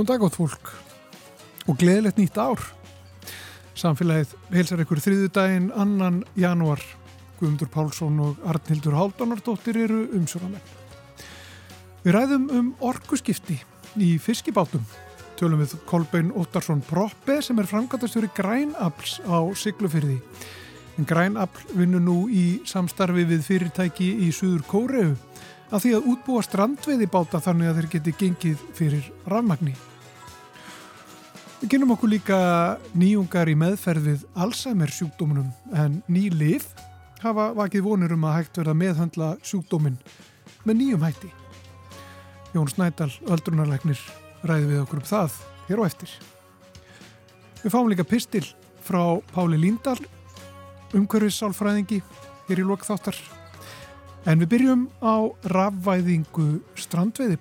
Góðan dag átt fólk og gleðilegt nýtt ár. Samfélagið heilsar ykkur þriðu daginn annan januar. Guðmundur Pálsson og Arnildur Haldunardóttir eru umsjónamenn. Við ræðum um orkuskipti í fiskibátum. Tölum við Kolbein Óttarsson Proppe sem er framkvæmtastjóri Grænabls á Siglufyrði. En Grænabl vinnur nú í samstarfi við fyrirtæki í Suður Kóreu að því að útbúa strandveiði báta þannig að þeir geti gengið fyrir rafmagni. Við kynum okkur líka nýjungar í meðferðið Alzheimer sjúkdómunum en ný lif hafa vakið vonur um að hægt verða meðhandla sjúkdómin með nýjum hætti. Jón Snædal, öldrunarleiknir, ræði við okkur um það hér á eftir. Við fáum líka pistil frá Páli Líndal, umhverfissálfræðingi hér í lokþáttar En við byrjum á rafvæðingu strandveiði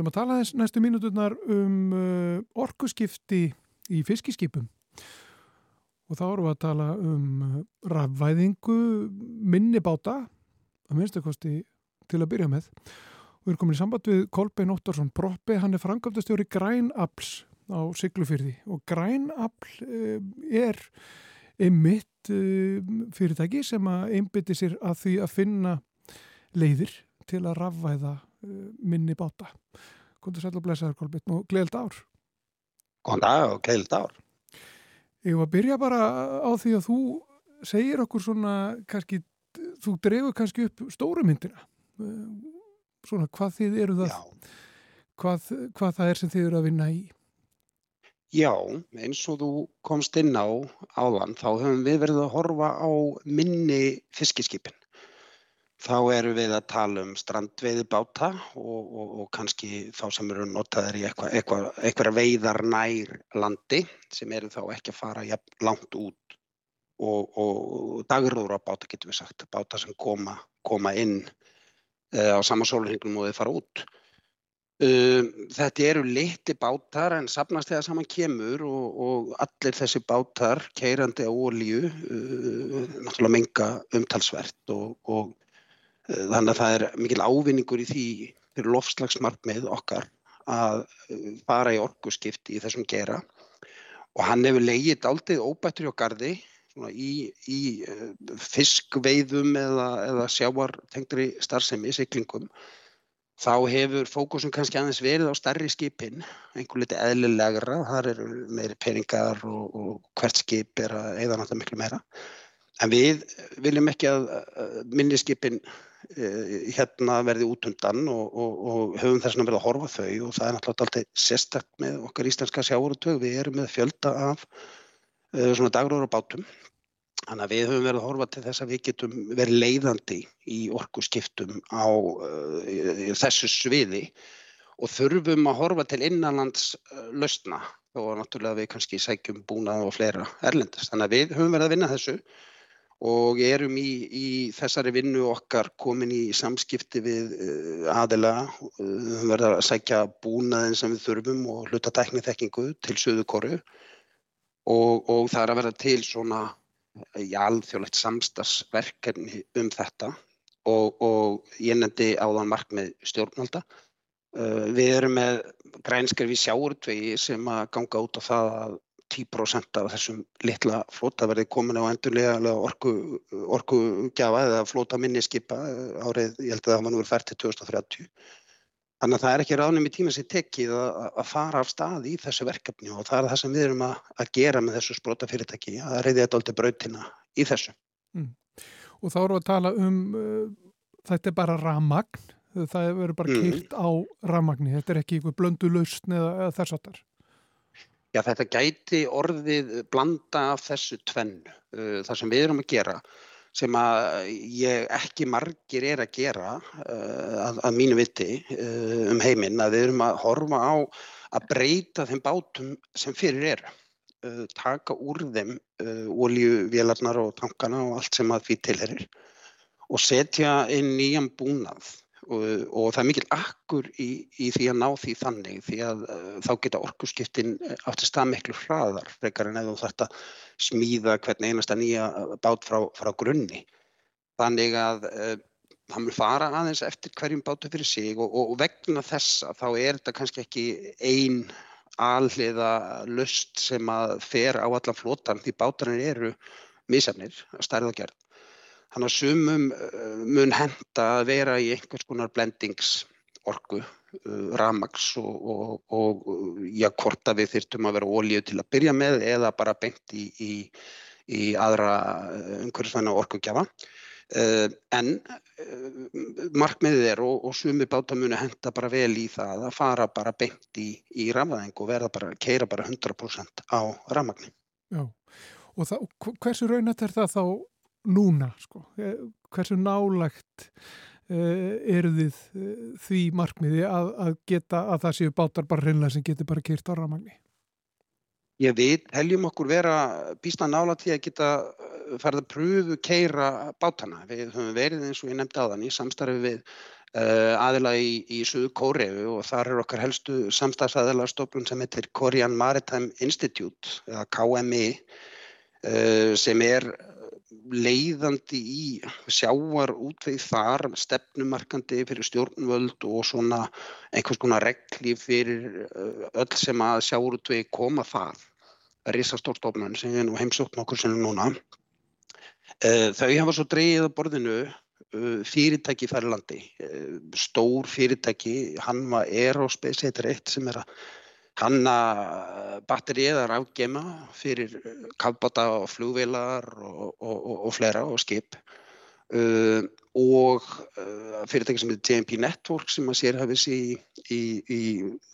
ætlum að tala þess næstu mínuturnar um uh, orkuskipti í fiskiskipum. Og þá erum við að tala um uh, rafvæðingu minnibáta að minnstakosti til að byrja með. Og við erum komin í samband við Kolbein Óttarsson Proppi, hann er frangamtastjóri Grænabls á Siglufyrði og Grænabl uh, er einmitt uh, fyrirtæki sem að einbytti sér að því að finna leiðir til að rafvæða minni báta. Góður sæl og blessaður Kolbjörn og gleðild ár. Góðan dag og gleðild ár. Ég var að byrja bara á því að þú segir okkur svona, kannski, þú drefur kannski upp stóru myndina. Svona hvað þið eru það, hvað, hvað það er sem þið eru að vinna í. Já, eins og þú komst inn á áðan, þá höfum við verið að horfa á minni fiskiskipin. Þá eru við að tala um strandveiði báta og, og, og kannski þá sem eru notaðir í eitthvað eitthva, eitthva veiðar nær landi sem eru þá ekki að fara jafn, langt út og, og dagurúra báta getur við sagt, báta sem koma, koma inn uh, á sama sólhenglum og þau fara út. Uh, þetta eru liti bátar en sapnast þegar saman kemur og allir þessi bátar keirandi á ólíu uh, náttúrulega menga umtalsvert og Þannig að það er mikil ávinningur í því fyrir lofslagsmarkmið okkar að fara í orguskipti í þessum gera og hann hefur leiðið aldrei óbættur hjá gardi í, í fiskveiðum eða, eða sjávartengri starfsemi, siklingum. Þá hefur fókusum kannski aðeins verið á starri skipin, einhver liti eðlilegra, þar eru meiri peningar og, og hvert skip er að eða náttúrulega miklu meira. En við viljum ekki að minniskipin hérna verði út undan og, og, og höfum þess að verða að horfa þau og það er náttúrulega alltaf sérstaklega með okkar íslenska sjávarutög. Við erum með fjölda af uh, svona dagrúra bátum. Þannig að við höfum verið að horfa til þess að við getum verið leiðandi í orkuskiptum á uh, þessu sviði og þurfum að horfa til innanlands lausna og náttúrulega við kannski sækjum búnað og fleira erlendast. Þannig að við höfum verið að vinna þessu og erum í, í þessari vinnu okkar komin í samskipti við aðila, við verðum að sækja búnaðin sem við þurfum og hluta tekniþekkingu til söðu koru og, og það er að vera til svona alþjóðlegt samstagsverkefni um þetta. Og, og ég nefndi áðan markmið stjórnvalda. Við erum með grænskerfi sjáurtvegi sem að ganga út á það að 10% af þessum litla flóta verði komin á endurlega orku, orkugjafa eða flóta minni skipa árið, ég held að það var nú fært til 2030 Þannig að það er ekki ránum í tíma sem tekið að, að fara af stað í þessu verkefni og það er það sem við erum að, að gera með þessu sprótafyrirtæki, að reyði þetta aldrei brautina í þessu. Mm. Og þá við að tala um, uh, þetta er bara ramagn, það verður bara mm. keilt á ramagni, þetta er ekki einhver blöndu lausn eða, eða þess að þar. Já, þetta gæti orðið blanda af þessu tvennu, uh, það sem við erum að gera sem að ég ekki margir er að gera uh, að, að mínu viti uh, um heiminn að við erum að horfa á að breyta þeim bátum sem fyrir eru. Uh, taka úr þeim oljuvélarnar og tankana og allt sem að því tilherir og setja inn nýjan búnað og, og það er mikil akkur í, í því að ná því þannig því að uh, þá geta orkusskiptin átti stað miklu hraðar frekar en eða þetta smíða hvern einasta nýja bát frá, frá grunni. Þannig að uh, hann vil fara aðeins eftir hverjum bátu fyrir sig og, og, og vegna þessa þá er þetta kannski ekki einn alliða lust sem að fer á allan flotan því bátarnir eru misafnir að stærða gerð. Þannig að sumum uh, mun henda að vera í einhvers konar blendingsorku, uh, ramags og, og, og já, hvort að við þyrtum að vera ólíu til að byrja með eða bara beint í, í, í aðra uh, umhverfisvæna orkugjafa. En markmiðið er og, og sumi báta muni henda bara vel í það að fara bara beint í, í ramaðing og verða bara, keira bara 100% á ramagni. Já, og það, hversu raunat er það þá núna sko? Eh, hversu nálagt uh, eru þið uh, því markmiði að, að geta að það séu bátar bara reynlega sem getur bara keirt á ramagni? Ég veit, heljum okkur vera býsta nála til að geta farið að pröfu keira bátana. Við höfum verið eins og ég nefndi þann í samstarfi við uh, aðila í, í Suðu Kóreu og þar er okkar helstu samstarfsaðila stofnum sem heitir Korean Maritime Institute eða KMI sem er leiðandi í sjáar útveið þar, stefnumarkandi fyrir stjórnvöld og svona einhvers konar regli fyrir uh, öll sem að sjáur útveið koma það. Rísastórstofnun sem er nú heimsótt nokkur sem er núna. Uh, þau hafa svo dreyið á borðinu uh, fyrirtæki þar í landi. Stór fyrirtæki, hann var Aerospace, er eitt sem er að hanna batterið að rafgema fyrir kafbata og flugvelar og, og, og, og flera og skip uh, og uh, fyrirtæki sem heitir TMP Network sem að sér hafið sér í, í, í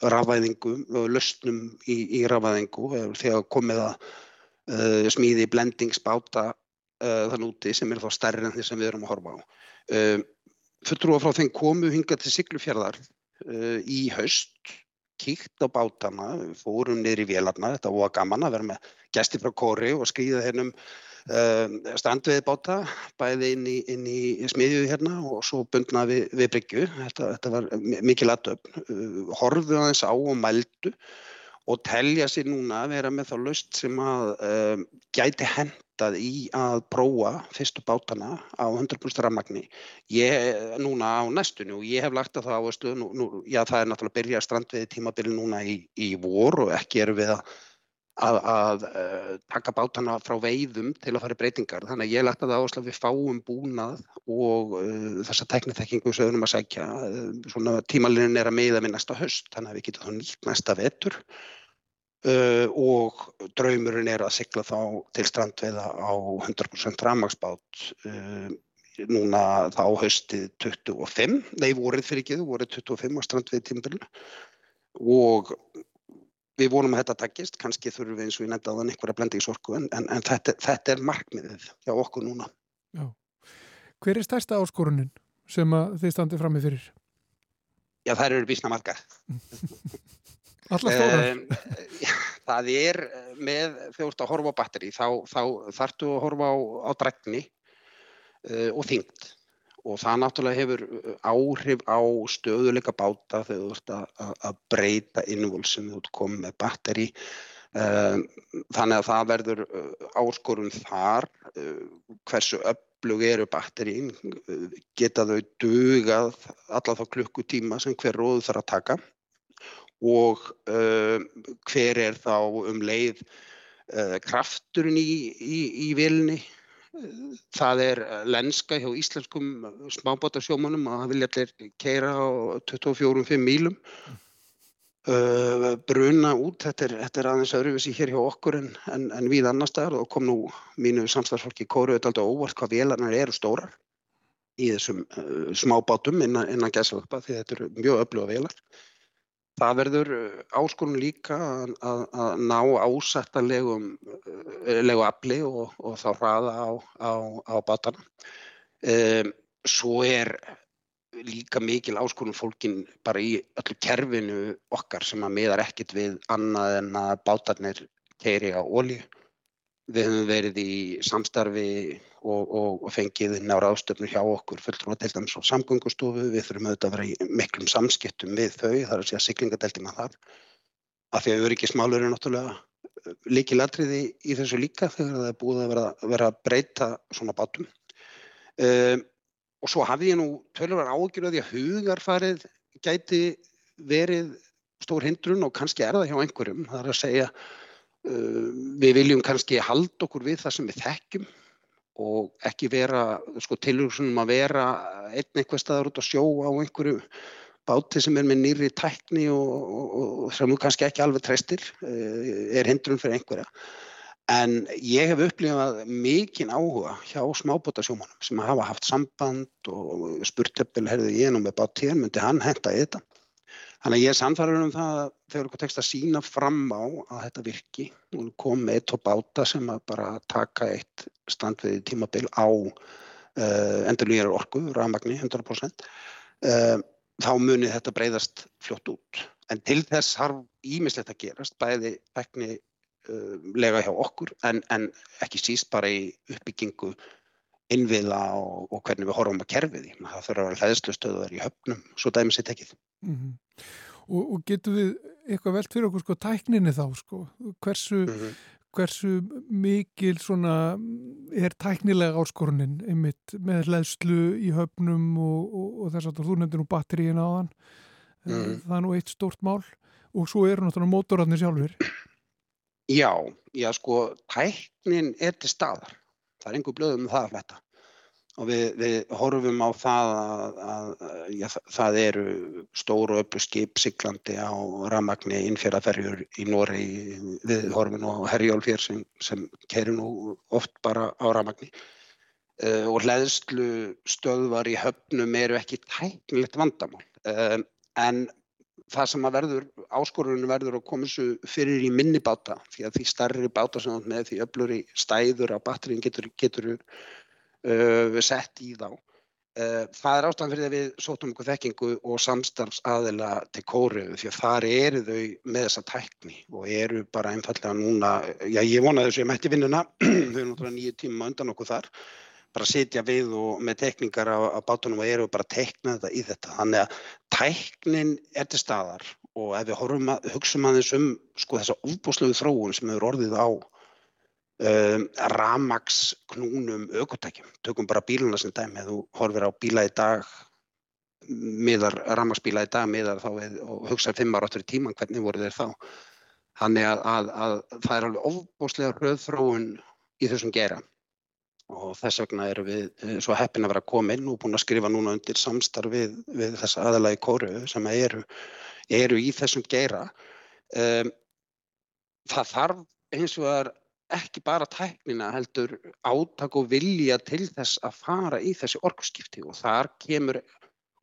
rafvæðingu og löstnum í, í rafvæðingu þegar komið að uh, smíði blendingsbáta þann úti sem er þá stærri en því sem við erum að horfa á. Uh, Fulltrúa frá þeim komu hinga til Siglufjörðar í haust kíkt á bátana, fórum niður í vélarna, þetta var gaman að vera með gæsti frá kóri og skrýða hennum uh, eh, strandveið báta, bæði inn í, inn í smiðjuði hérna og svo bundna við, við Bryggju, þetta, þetta var mikil aðtöfn, uh, horfðu aðeins á og mældu og telja sér núna að vera með þá löst sem að uh, gæti hendað í að prófa fyrstu bátana á 100% rammagni. Ég núna á næstunni og ég hef lagt að það á stöðu, nú, nú, já það er náttúrulega að byrja strandveið tímabili núna í, í vor og ekki eru við að, að, að uh, taka bátana frá veiðum til að fara í breytingar. Þannig að ég lagt að það áherslu að við fáum búnað og uh, þessa teknitekkingu sem við höfum að segja, svona tímalinin er að miða við næsta höst, þannig að við getum þá nýtt næsta vetur Uh, og draumurinn er að sigla þá til strandveiða á 100% ramagsbát uh, núna þá haustið 25, nei vorið fyrir ekki, vorið 25 á strandveið tímbilinu og við vonum að þetta takkist, kannski þurfum við eins og ég þann einhverja blendingsorku en, en, en þetta, þetta er markmiðið hjá okkur núna. Já. Hver er stærsta áskorunin sem þið standið fram með fyrir? Já, það eru bísna margar. Það er eh, með, þegar þú ert að horfa á batteri, þá, þá þartu að horfa á, á dregni uh, og þyngd. Og það náttúrulega hefur eh, áhrif á stöðuleika báta þegar þú ert að, að breyta innvól sem þú ert komið með batteri. Uh, þannig að það verður áskorun þar, uh, hversu öflug eru batterín, geta þau dugað alla þá klukkutíma sem hver róðu þarf að taka og uh, hver er þá um leið uh, krafturinn í, í, í vilni Það er lenska hjá íslenskum smábátasjómanum að vilja allir keira á 24-5 mílum. Uh, bruna út, þetta er, þetta er aðeins öðruvísi hér hjá okkur en, en, en við annar staðar og kom nú mínu samstagsfólki kóruð alltaf óvart hvað vélarnar eru stórar í þessum uh, smábátum innan, innan gæsalappa því þetta eru mjög öfluga vélar. Það verður uh, áskorun líka að, að, að ná ásættanlegum uh, afli og, og þá hraða á, á, á bátana. Um, svo er líka mikil áskorun fólkin bara í öllu kerfinu okkar sem að miðar ekkit við annað en að bátarnir keiri á ólíu. Við höfum verið í samstarfi og, og, og fengið inn á ráðstöfnu hjá okkur fulltrúa til dæmis á samgöngustofu. Við þurfum auðvitað að vera í miklum samskiptum við þau, það er að segja siglingadeldina þar. Af því að öryggismálur eru náttúrulega eh, líkilatriði í þessu líka þegar það er búið að vera, vera að breyta svona bátum. Um, og svo hafði ég nú tölur ágjur að hugarfarið gæti verið stór hindrun og kannski er það hjá einhverjum. Það er að segja við viljum kannski halda okkur við það sem við þekkjum og ekki vera, sko tilhugsunum að vera einn eitthvað staðar út á sjó á einhverju báti sem er með nýri tækni og, og, og sem þú kannski ekki alveg treystir, eh, er hindrun fyrir einhverja. En ég hef upplifað mikinn áhuga hjá smábótasjómanum sem hafa haft samband og spurt eppil, herðu ég nú með bát hér, myndi hann henda þetta? Þannig að ég er samfærður um það að þegar okkur tekst að sína fram á að þetta virki og kom með eitt og báta sem að bara taka eitt standviði tímabil á uh, endurlýjar orku, rafmagni 100%, uh, þá munir þetta breyðast fljótt út. En til þess harf ímislegt að gerast, bæði vegni uh, lega hjá okkur en, en ekki síst bara í uppbyggingu innviða og, og hvernig við horfum að kerfið í. Það þurfa að vera hlæðslustöðuðar í höfnum, svo dæmis er tekið. Mm -hmm. og, og getur við eitthvað velt fyrir okkur sko tækninni þá sko, hversu, mm -hmm. hversu mikil svona er tæknilega áskorunin einmitt með hlæðslu í höfnum og, og þess að þú nefndir nú batteríin á þann, mm -hmm. það er nú eitt stort mál og svo eru náttúrulega mótorarnir sjálfur. Já, já sko, tæknin er til staðar það er einhver blöðum um það að fletta og við, við horfum á það að, að já, það eru stóru öllu skip siglandi á ramagni innfjörðaferjur í Nóri við horfum nú á Herjólfjör sem, sem kerir nú oft bara á ramagni uh, og hlæðslu stöðvar í höfnum eru ekki tæknilegt vandamál. Uh, en það sem að verður, áskorunum verður að koma þessu fyrir í minni báta því að því starri báta sem með því öflur í stæður á batterín getur, getur uh, sett í þá. Uh, það er ástæðan fyrir að við sótum ykkur þekkingu og samstarfsaðila til kóruðu því að þar eru þau með þessa tækni og eru bara einfallega núna, já ég vonaði þess að ég mætti vinnuna, þau eru náttúrulega nýju tíma undan okkur þar bara sitja við og með tekningar á, á bátunum og eru bara tekna þetta í þetta. Þannig að tæknin er til staðar og ef við að hugsa aðeins um sko þessa ofbúslegu þróun sem hefur orðið á um, ramagsknúnum aukotækjum. Tökum bara bíluna sem dæmi, þú horfir á bíla í dag, miðar ramagsbíla í dag, miðar þá við, og hugsaður fimm ára áttur í tíman hvernig voru þeir þá. Þannig að, að, að það er alveg ofbúslega rauðþróun í þessum gera og þess vegna erum við eh, svo heppin að vera komin og búin að skrifa núna undir samstarf við, við þessa aðalagi kóru sem eru, eru í þessum geira. Um, það þarf eins og er ekki bara tæknina heldur átak og vilja til þess að fara í þessi orkusskipti og þar kemur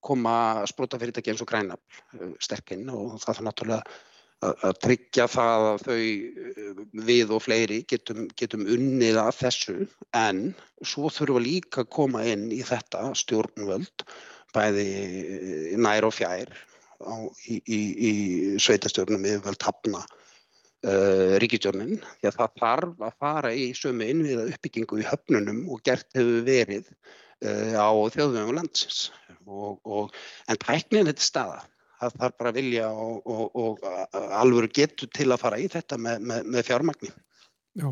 koma sprótafyrirtæki eins og grænafl eh, sterkinn og það þarf náttúrulega að tryggja það að þau eh, við og fleiri getum, getum unnið að þessu. En svo þurfa líka að koma inn í þetta stjórnvöld bæði nær og fjær á, í, í, í sveitastjórnum yfirvöld hafna uh, ríkistjórnin því að það þarf að fara í sömu innviða uppbyggingu í höfnunum og gert hefur verið uh, á þjóðvegum landsins. Og, og, en tæknin þetta staða það þarf bara vilja og, og, alveg getur til að fara í þetta með, með, með fjármagni. Já,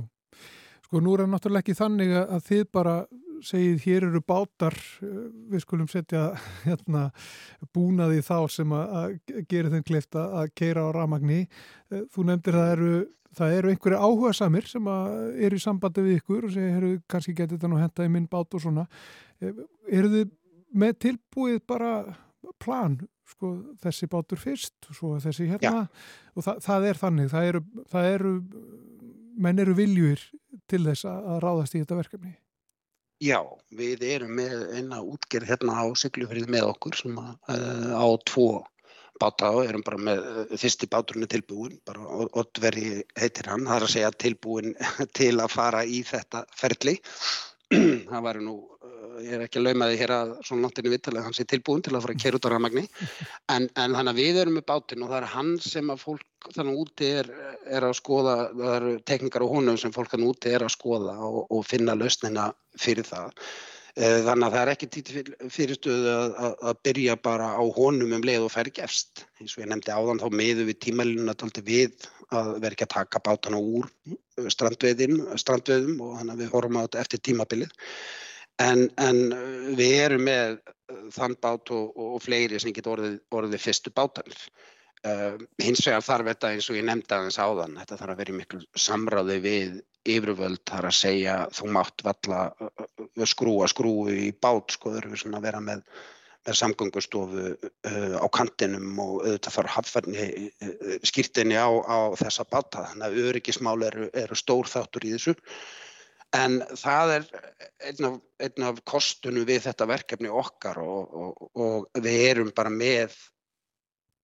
sko nú er það náttúrulega ekki þannig að þið bara segið hér eru bátar, við skulum setja hérna búnaði þá sem að gera þeim kleift að keira á ramagni. Þú nefndir það eru það eru einhverju áhuga samir sem eru í sambandi við ykkur og segja, herru, kannski getur þetta nú henda í minn bát og svona. Eru þið með tilbúið bara plan, sko, þessi bátur fyrst og svo þessi hérna Já. og það, það er þannig, það eru, það eru menn eru viljur til þess að ráðast í þetta verkefni. Já, við erum með eina útgerð hérna á Siglufrið með okkur sem að, uh, á tvo báta og erum bara með uh, fyrsti báturinn tilbúin, bara Oddveri heitir hann, það er að segja tilbúin til að fara í þetta ferli. það var nú ég er ekki að lauma því hér að svona náttúrulega vittalega hans er tilbúin til að fara að kera út á rafmagni. En, en þannig að við erum með bátinn og það er hann sem að fólk þannig úti er, er að skoða það eru teknikar og honum sem fólk þannig úti er að skoða og, og finna lausnina fyrir það. Eh, þannig að það er ekki títi fyrirstöðu að, að, að byrja bara á honum um leið og færi gefst. Eins og ég nefndi áðan þá meðu við tímælinu að við að vera ekki að taka bátana úr strandveðum og þannig að við horfum á þetta eftir tímabilið En, en uh, við erum með uh, þann bát og, og fleiri sem getur orðið, orðið fyrstu bátanir. Uh, hins vegar þarf þetta eins og ég nefndi aðeins áðan, þetta þarf að vera miklu samráði við yfirvöld þar að segja þú mátt valla uh, skrúa skrúu í bát sko, þau eru svona að vera með, með samgöngustofu uh, á kantinum og auðvitað fara hafðfarni uh, skýrtinni á, á þessa báta, þannig að öryggismál eru, eru stór þáttur í þessu. En það er einn af, einn af kostunum við þetta verkefni okkar og, og, og við erum bara með,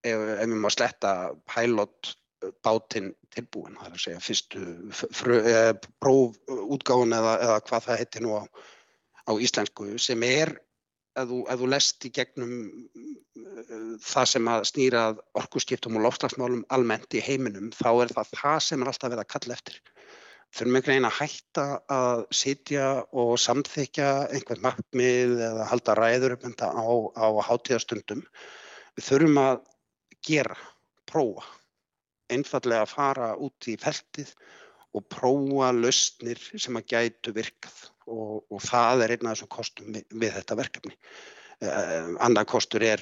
ef, ef við má sletta, pilotbátinn tilbúin, það er að segja fyrstu prófútgáðun eða, eða hvað það heitir nú á, á íslensku sem er, ef þú, ef þú lest í gegnum það sem að snýra orkuskiptum og lofslagsmálum almennt í heiminum, þá er það það sem er alltaf verið að kalla eftir þurfum einhvern veginn að hætta að sitja og samþykja einhvern markmið eða halda ræður um þetta á, á hátíðastundum. Við þurfum að gera, prófa, einfallega að fara út í feltið og prófa lausnir sem að gætu virkað og, og það er einn af þessum kostum við, við þetta verkefni. Annar kostur er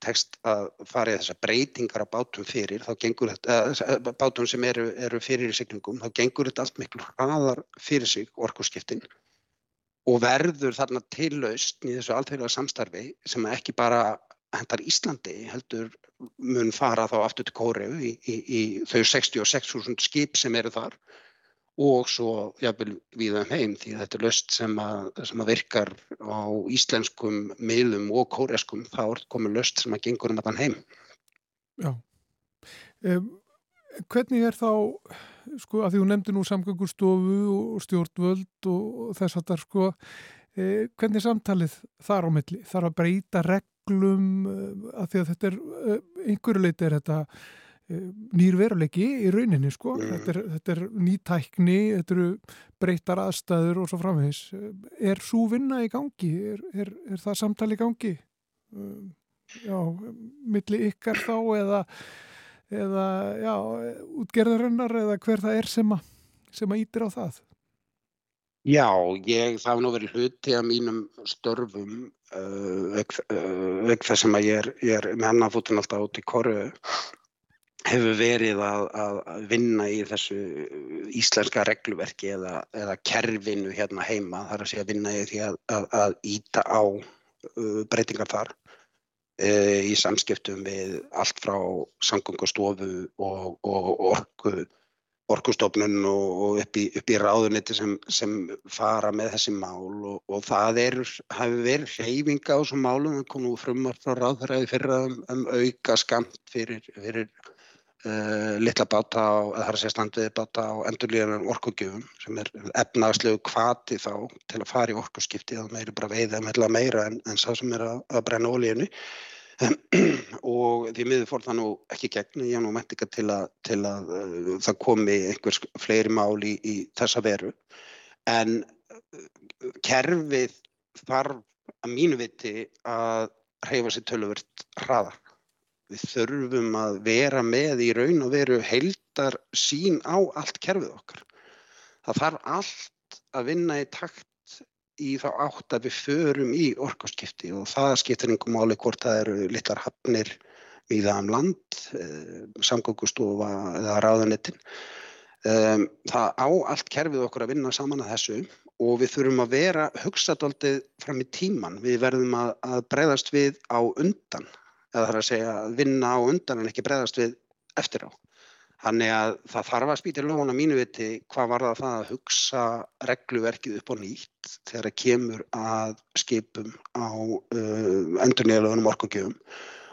tekst að fara í þessar breytingar á bátum fyrir, þá gengur þetta, uh, bátum sem eru, eru fyrir í siglingum, þá gengur þetta allt miklu hraðar fyrir sig orkusskiptin og verður þarna tillaust í þessu alþjóðlega samstarfi sem ekki bara hendar Íslandi heldur mun fara þá aftur til Kóriðu í, í, í þau 66.000 skip sem eru þar og svo jáfnvel við um heim því að þetta er löst sem að, sem að virkar á íslenskum miðlum og kóreskum þá er komið löst sem að gengur um allan heim. Já. Um, hvernig er þá, sko að því þú nefndi nú samgöngustofu og stjórnvöld og þess að það sko, eh, hvernig er samtalið þar á milli? Þar að breyta reglum að því að þetta er, einhverju leiti er þetta nýr veruleiki í rauninni sko. Mm. þetta, er, þetta er nýtækni þetta eru breytar aðstæður og svo framvegs er svo vinna í gangi? Er, er, er það samtali í gangi? Um, já, milli ykkar þá eða eða, já, útgerðarinnar eða hver það er sem að sem að ítir á það? Já, ég, það hefði nú verið hluti af mínum störfum uh, veg uh, þess að ég er, ég er með annafútin alltaf út í korru hefur verið að, að vinna í þessu íslenska regluverki eða, eða kerfinu hérna heima þar að segja að vinna í því að, að, að íta á uh, breytingar þar uh, í samskiptum við allt frá samgöngustofu og, og orku, orkustofnun og, og upp í, í ráðuniti sem, sem fara með þessi mál og, og það er, hafi verið hreyfinga á þessum málum, það kom nú frumar frá ráðræði fyrra um, um auka skamt fyrir, fyrir Uh, litla báta á, það er að segja standviði báta á endurlíðanum orkugjöfum sem er efnagslegu kvati þá til að fara í orkuskipti þá meiri bara veiða meðlega meira en, en sá sem er að, að brenna ólíinu og því miður fór það nú ekki gegn, ég nú mætti ekki til að, til að uh, það komi einhvers fleiri mál í, í þessa veru. En uh, kerfið þarf að mínu viti að reyfa sér töluvert hraða við þurfum að vera með í raun og veru heildar sín á allt kerfið okkar. Það þarf allt að vinna í takt í þá átt að við förum í orkurskipti og það skiptir einhver máli hvort það eru litlar hafnir það um land, eh, samgókustofa eða ráðanettin. Um, það á allt kerfið okkur að vinna saman að þessu og við þurfum að vera hugsadaldið fram í tíman. Við verðum að, að breyðast við á undan, það er að segja að vinna á undan en ekki breyðast við eftir á. Þannig að það þarf að spýta í lóna mínu viti hvað var það að hugsa regluverkið upp á nýtt þegar það kemur að skipum á uh, endurnýjulegunum orkugjöfum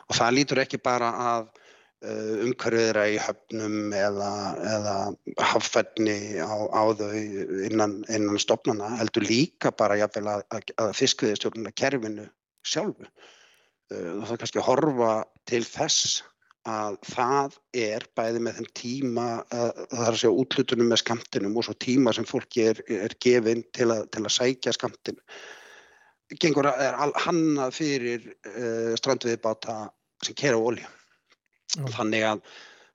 og það lítur ekki bara að Eh, umhverfiðra í höfnum eða, eða haffætni á, á þau innan, innan stopnana heldur líka bara jafnvel að, að fiskviðistjórnuna kerfinu sjálfu. Eh, það er kannski að horfa til þess að það er bæði með þeim tíma, að, það er að segja útlutunum með skamtinum og svo tíma sem fólki er, er gefinn til, til að sækja skamtin. Gengur er hannað fyrir uh, strandviðbáta sem kera á olja. Já. Þannig að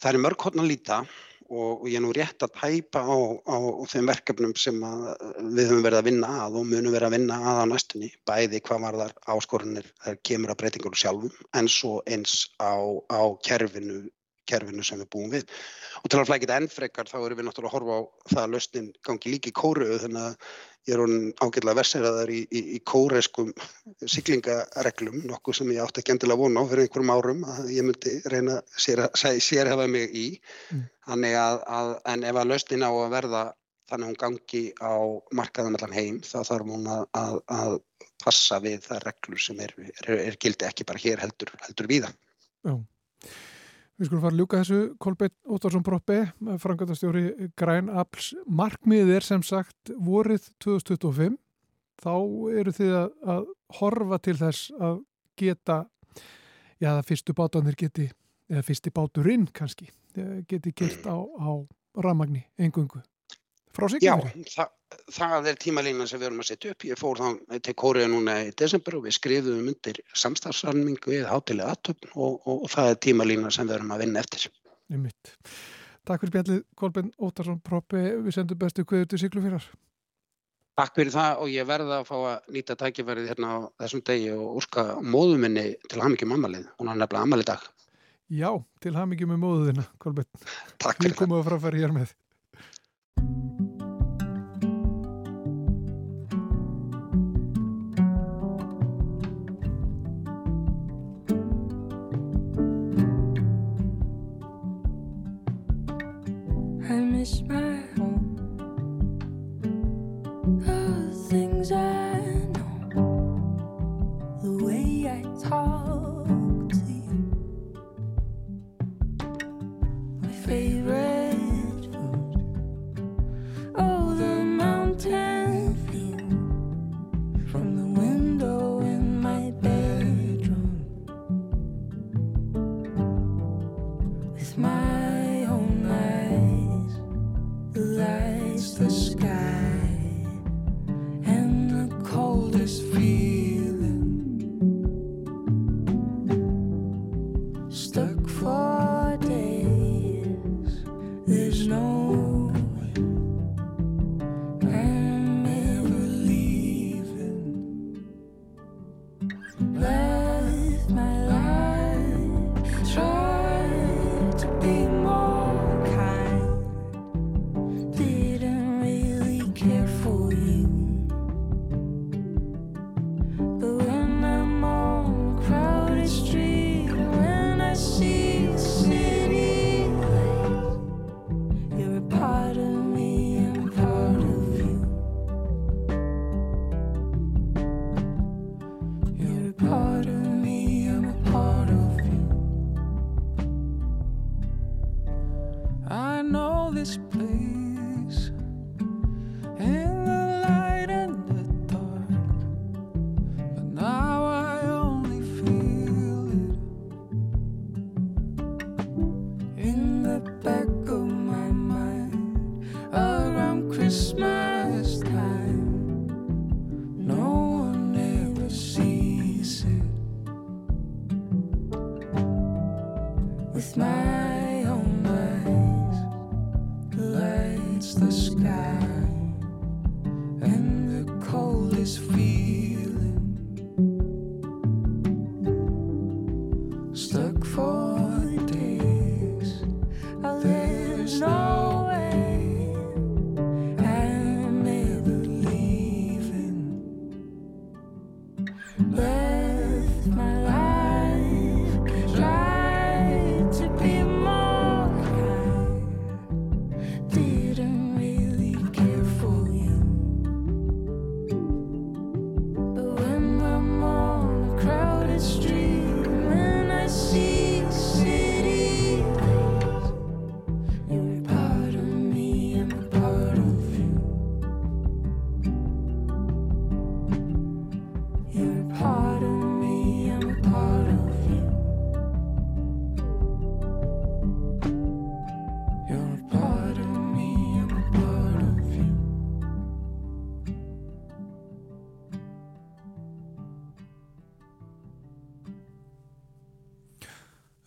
það er mörg hodn að líta og, ég er nú rétt að tæpa á, á, þeim verkefnum sem við höfum verið að vinna að og munum verið að vinna að á næstunni, bæði hvað var þar áskorunir þegar kemur að breytingur sjálfum en svo eins á, á kerfinu, kerfinu sem við búum við. Og til að flækita ennfrekar þá erum við náttúrulega að horfa á það að lausnin gangi líki í kóruðu þannig að ég er hún ágætlega verseraðar í, í, í kóreskum siglingareglum, nokkuð sem ég átti ekki endilega vona á fyrir einhverjum árum að ég myndi reyna að sérhefa mig í. Mm. Þannig að, að, en ef að lausnin á að verða þannig að hún gangi á markaðan allan heim, þá þarf hún að, að passa við það reglur sem er, er, er gildi ekki bara hér heldur, heldur víða. Já. Við skulum fara að ljúka þessu Kolbjörn Óttarsson Proppi, frangatastjóri Græn Apps. Markmið er sem sagt vorið 2025. Þá eru þið að, að horfa til þess að geta, já það fyrstu bátanir geti, eða fyrsti báturinn kannski, geti gert á, á ramagni engungu frá Siglufjörði? Já, það, það er tímalínan sem við erum að setja upp. Ég fór þá til Kóriða núna í desember og við skrifum undir samstagsarmingu við hátilega aðtöfn og, og, og það er tímalínan sem við erum að vinna eftir. Nýmitt. Takk fyrir spjallið, Kolben Óttarsson Proppi. Við sendum bestu hverju til Siglufjörðar. Takk fyrir það og ég verða að fá að nýta tækifærið hérna á þessum degi og úrska móðuminni til hafmyggjum amalið. Hún har nefnilega amalið dag. Já, til hafmyggjum með móðuðina, Kolben. Takk fyrir það. Við komum að fráfæri hér með. wish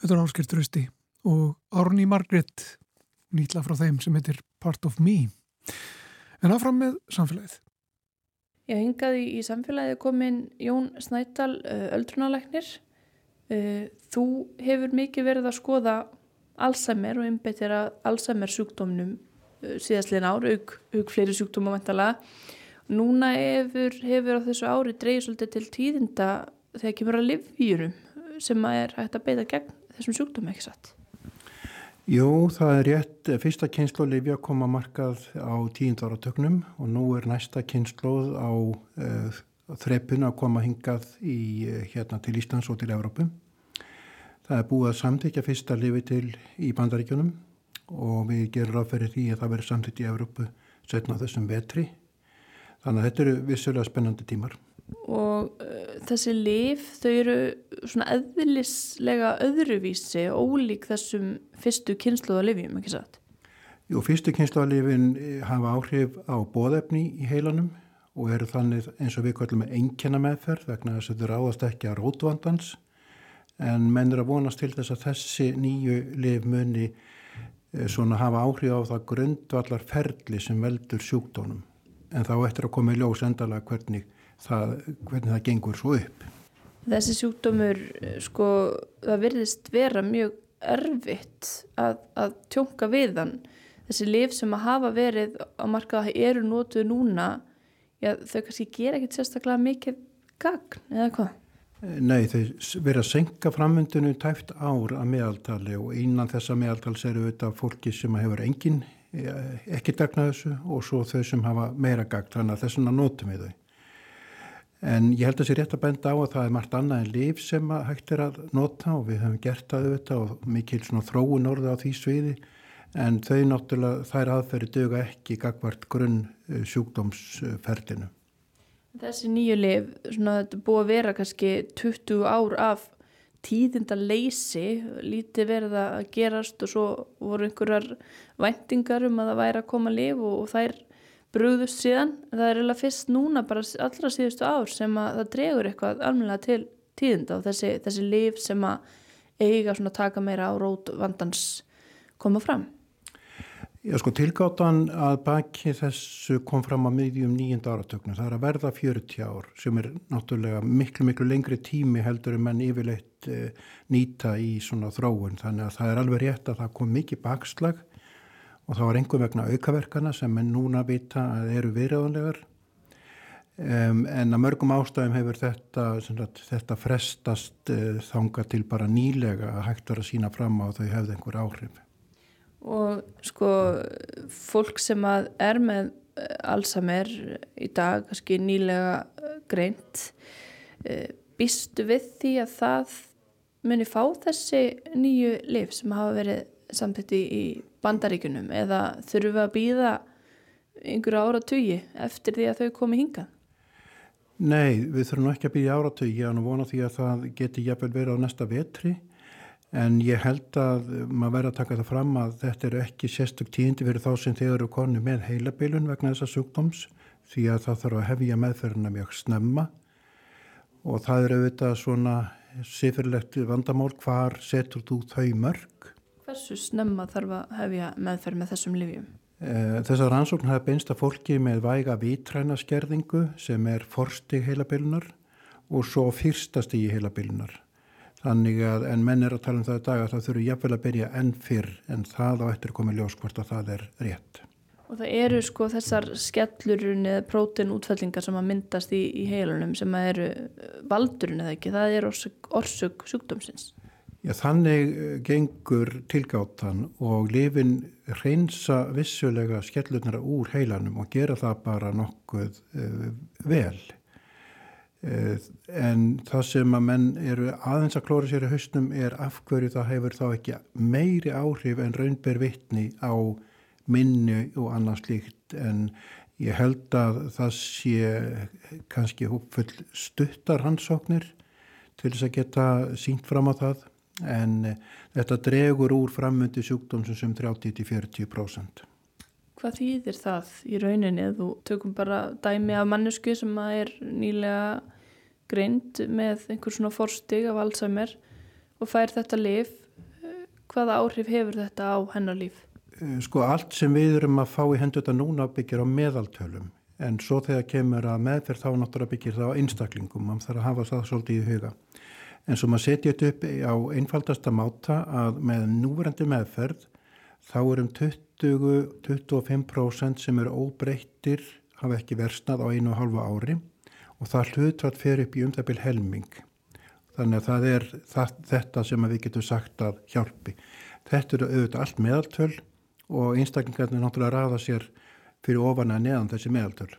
Þetta er Ásker Trösti og Árni Margret nýtla frá þeim sem heitir Part of Me. En áfram með samfélagið. Já, hingaði í samfélagið komin Jón Snædal, öldrunalæknir. Þú hefur mikið verið að skoða Alzheimer og einbettir að Alzheimer sjúkdómnum síðastliðin ára, auk, auk fleiri sjúkdóma vantala. Núna hefur, hefur á þessu ári dreyið svolítið til tíðinda þegar kemur að livjúrum sem er hægt að beita gegn þessum sjúkdómi ekki satt. Jú, það er rétt. Fyrsta kynslu Livja kom að markað á tíundáratögnum og nú er næsta kynsluð á uh, þreppun að koma hingað í, uh, hérna til Íslands og til Evrópu. Það er búið að samtíkja fyrsta lifi til í bandaríkjunum og við gerum ráðferðið því að það verður samtíkt í Evrópu setna þessum vetri. Þannig að þetta eru vissulega spennandi tímar og uh, þessi lif þau eru svona eðlislega öðruvísi ólík þessum fyrstu kynsluðalifjum, ekki satt? Jú, fyrstu kynsluðalifin eh, hafa áhrif á bóðefni í heilanum og eru þannig eins og við kallum með einnkjana meðferð vegna þess að þau ráðast ekki að rótvandans en menn er að vonast til þess að þessi nýju lif muni eh, svona hafa áhrif á það grundvallar ferli sem veldur sjúkdónum en þá eftir að koma í ljós endalega hvernig það, hvernig það gengur svo upp. Þessi sjúkdómur, sko, það verðist vera mjög erfitt að, að tjónka við hann. Þessi lif sem að hafa verið á markaða eru nótuð núna, já, þau kannski gera ekkert sérstaklega mikið gagn, eða hvað? Nei, þau verða að senka framvöndinu tæft ár að meðaltali og innan þessa meðaltals eru þetta fólki sem hefur engin, eh, ekki dagna þessu og svo þau sem hafa meira gagn, þannig að þessuna nótum við þau. En ég held að það sé rétt að benda á að það er margt annað en líf sem hægt er að nota og við hefum gert það auðvitað og mikil þróun orða á því sviði en þau náttúrulega þær aðferði döga ekki gagvart grunn eh, sjúkdómsferlinu. Þessi nýju lif, svona þetta búið að vera kannski 20 ár af tíðinda leysi, lítið verið að gerast og svo voru einhverjar væntingar um að það væri að koma lif og, og þær brúðust síðan. Það er eiginlega fyrst núna bara allra síðustu ár sem að það dregur eitthvað almennilega til tíðinda og þessi, þessi líf sem að eiga svona taka meira á rót vandans koma fram. Já sko tilgáttan að baki þessu kom fram að miðjum nýjenda áratöknu. Það er að verða 40 ár sem er náttúrulega miklu miklu lengri tími heldur en menn yfirleitt e, nýta í svona þróun. Þannig að það er alveg rétt að það kom mikið bakslag og það var einhver vegna aukaverkana sem er núna vita að eru viðræðanlegar um, en að mörgum ástæðum hefur þetta, sagt, þetta frestast uh, þanga til bara nýlega að hægt vera að sína fram á þau hefði einhver áhrif. Og sko fólk sem að er með eh, Alzheimer í dag, kannski nýlega eh, greint, býstu við því að það muni fá þessi nýju lif sem hafa verið samtitt í bandaríkunum eða þurfum við að býða einhverju áratögi eftir því að þau komi hingað? Nei, við þurfum ekki að býða áratögi en vona því að það geti jafnvel verið á næsta vetri. En ég held að maður verður að taka það fram að þetta eru ekki sérstök tíndi fyrir þá sem þeir eru konu með heilabilun vegna þessa sjúkdóms því að það þarf að hefja meðferðina mjög snemma. Og það eru auðvitað svona sifirlegt vandamál hvar setur þú þau mörg Hversu snemma þarf að hefja meðferð með þessum livjum? Eh, þessar rannsókn hafa beinst að fólki með væga vitræna skerðingu sem er forstig heilabilunar og svo fyrstastig í heilabilunar. Þannig að en menn er að tala um það í dag að það þurfu jafnvel að byrja enn fyrr en það á eftir komið ljós hvort að það er rétt. Og það eru sko þessar skellurinn eða prótinútfellingar sem að myndast í, í heilunum sem að eru valdurinn eða ekki, það er orsug sjúkdómsins. Já, þannig eh, gengur tilgáttan og lifin reynsa vissulega skellurnara úr heilanum og gera það bara nokkuð uh, vel. Uh, en það sem að menn eru aðeins að klóra sér í hausnum er afhverju það hefur þá ekki meiri áhrif en raunber vittni á minni og annars líkt en ég held að það sé kannski hópfull stuttar hansóknir til þess að geta sínt fram á það en eh, þetta dregur úr frammöndi sjúkdómsum sem 30-40%. Hvað þýðir það í rauninni? Þú tökum bara dæmi af mannesku sem er nýlega greint með einhver svona forstig af Alzheimer og fær þetta lif hvaða áhrif hefur þetta á hennar líf? Eh, sko allt sem við erum að fá í hendur þetta núna byggir á meðaltölum en svo þegar kemur að meðferð þá náttúrulega byggir það á einstaklingum, mann þarf að hafa það svolítið í huga. En svo maður setja þetta upp á einfaldasta máta að með núverandi meðferð þá erum 20-25% sem eru óbreyttir, hafa ekki versnað á einu og halva ári og það hlutvært fer upp í um byrj helming. Þannig að það er það, þetta sem við getum sagt að hjálpi. Þetta eru auðvitað allt meðaltöl og einstaklingarnir náttúrulega rafa sér fyrir ofan að neðan þessi meðaltöl.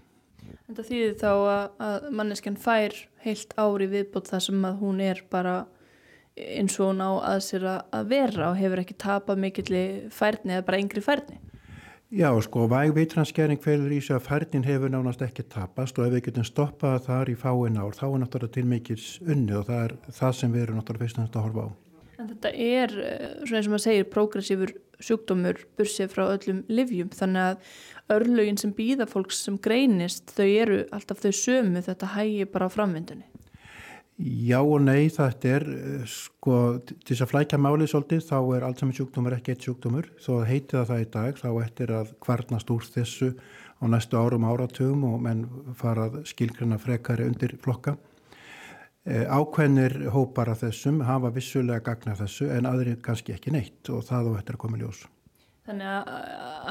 Þetta þýðir þá að manneskjan fær heilt ári viðbútt þar sem að hún er bara eins og hún á að sér að vera og hefur ekki tapað mikilli færni eða bara yngri færni. Já, sko, væg vitranskjæring felur í sig að færnin hefur nánast ekki tapast og ef við getum stoppað þar í fáin ár þá er náttúrulega til mikils unni og það er það sem við erum náttúrulega fyrst að horfa á. En þetta er, eh, svona eins og maður segir, progressífur sjúkdómur bursið frá öllum livjum þannig að örlögin sem býða fólks sem greinist þau eru alltaf þau sömu þetta hægi bara á framvindunni. Já og nei þetta er eh, sko til þess að flækja málið svolítið þá er allt saman sjúkdómur ekki eitt sjúkdómur þó heiti það það í dag þá eftir að kvarnast úr þessu á næstu árum áratugum og menn farað skilgrana frekari undir flokka. E, ákveðnir hópar af þessum hafa vissulega gagna þessu en aðri kannski ekki neitt og það og þetta er komið ljós. Þannig að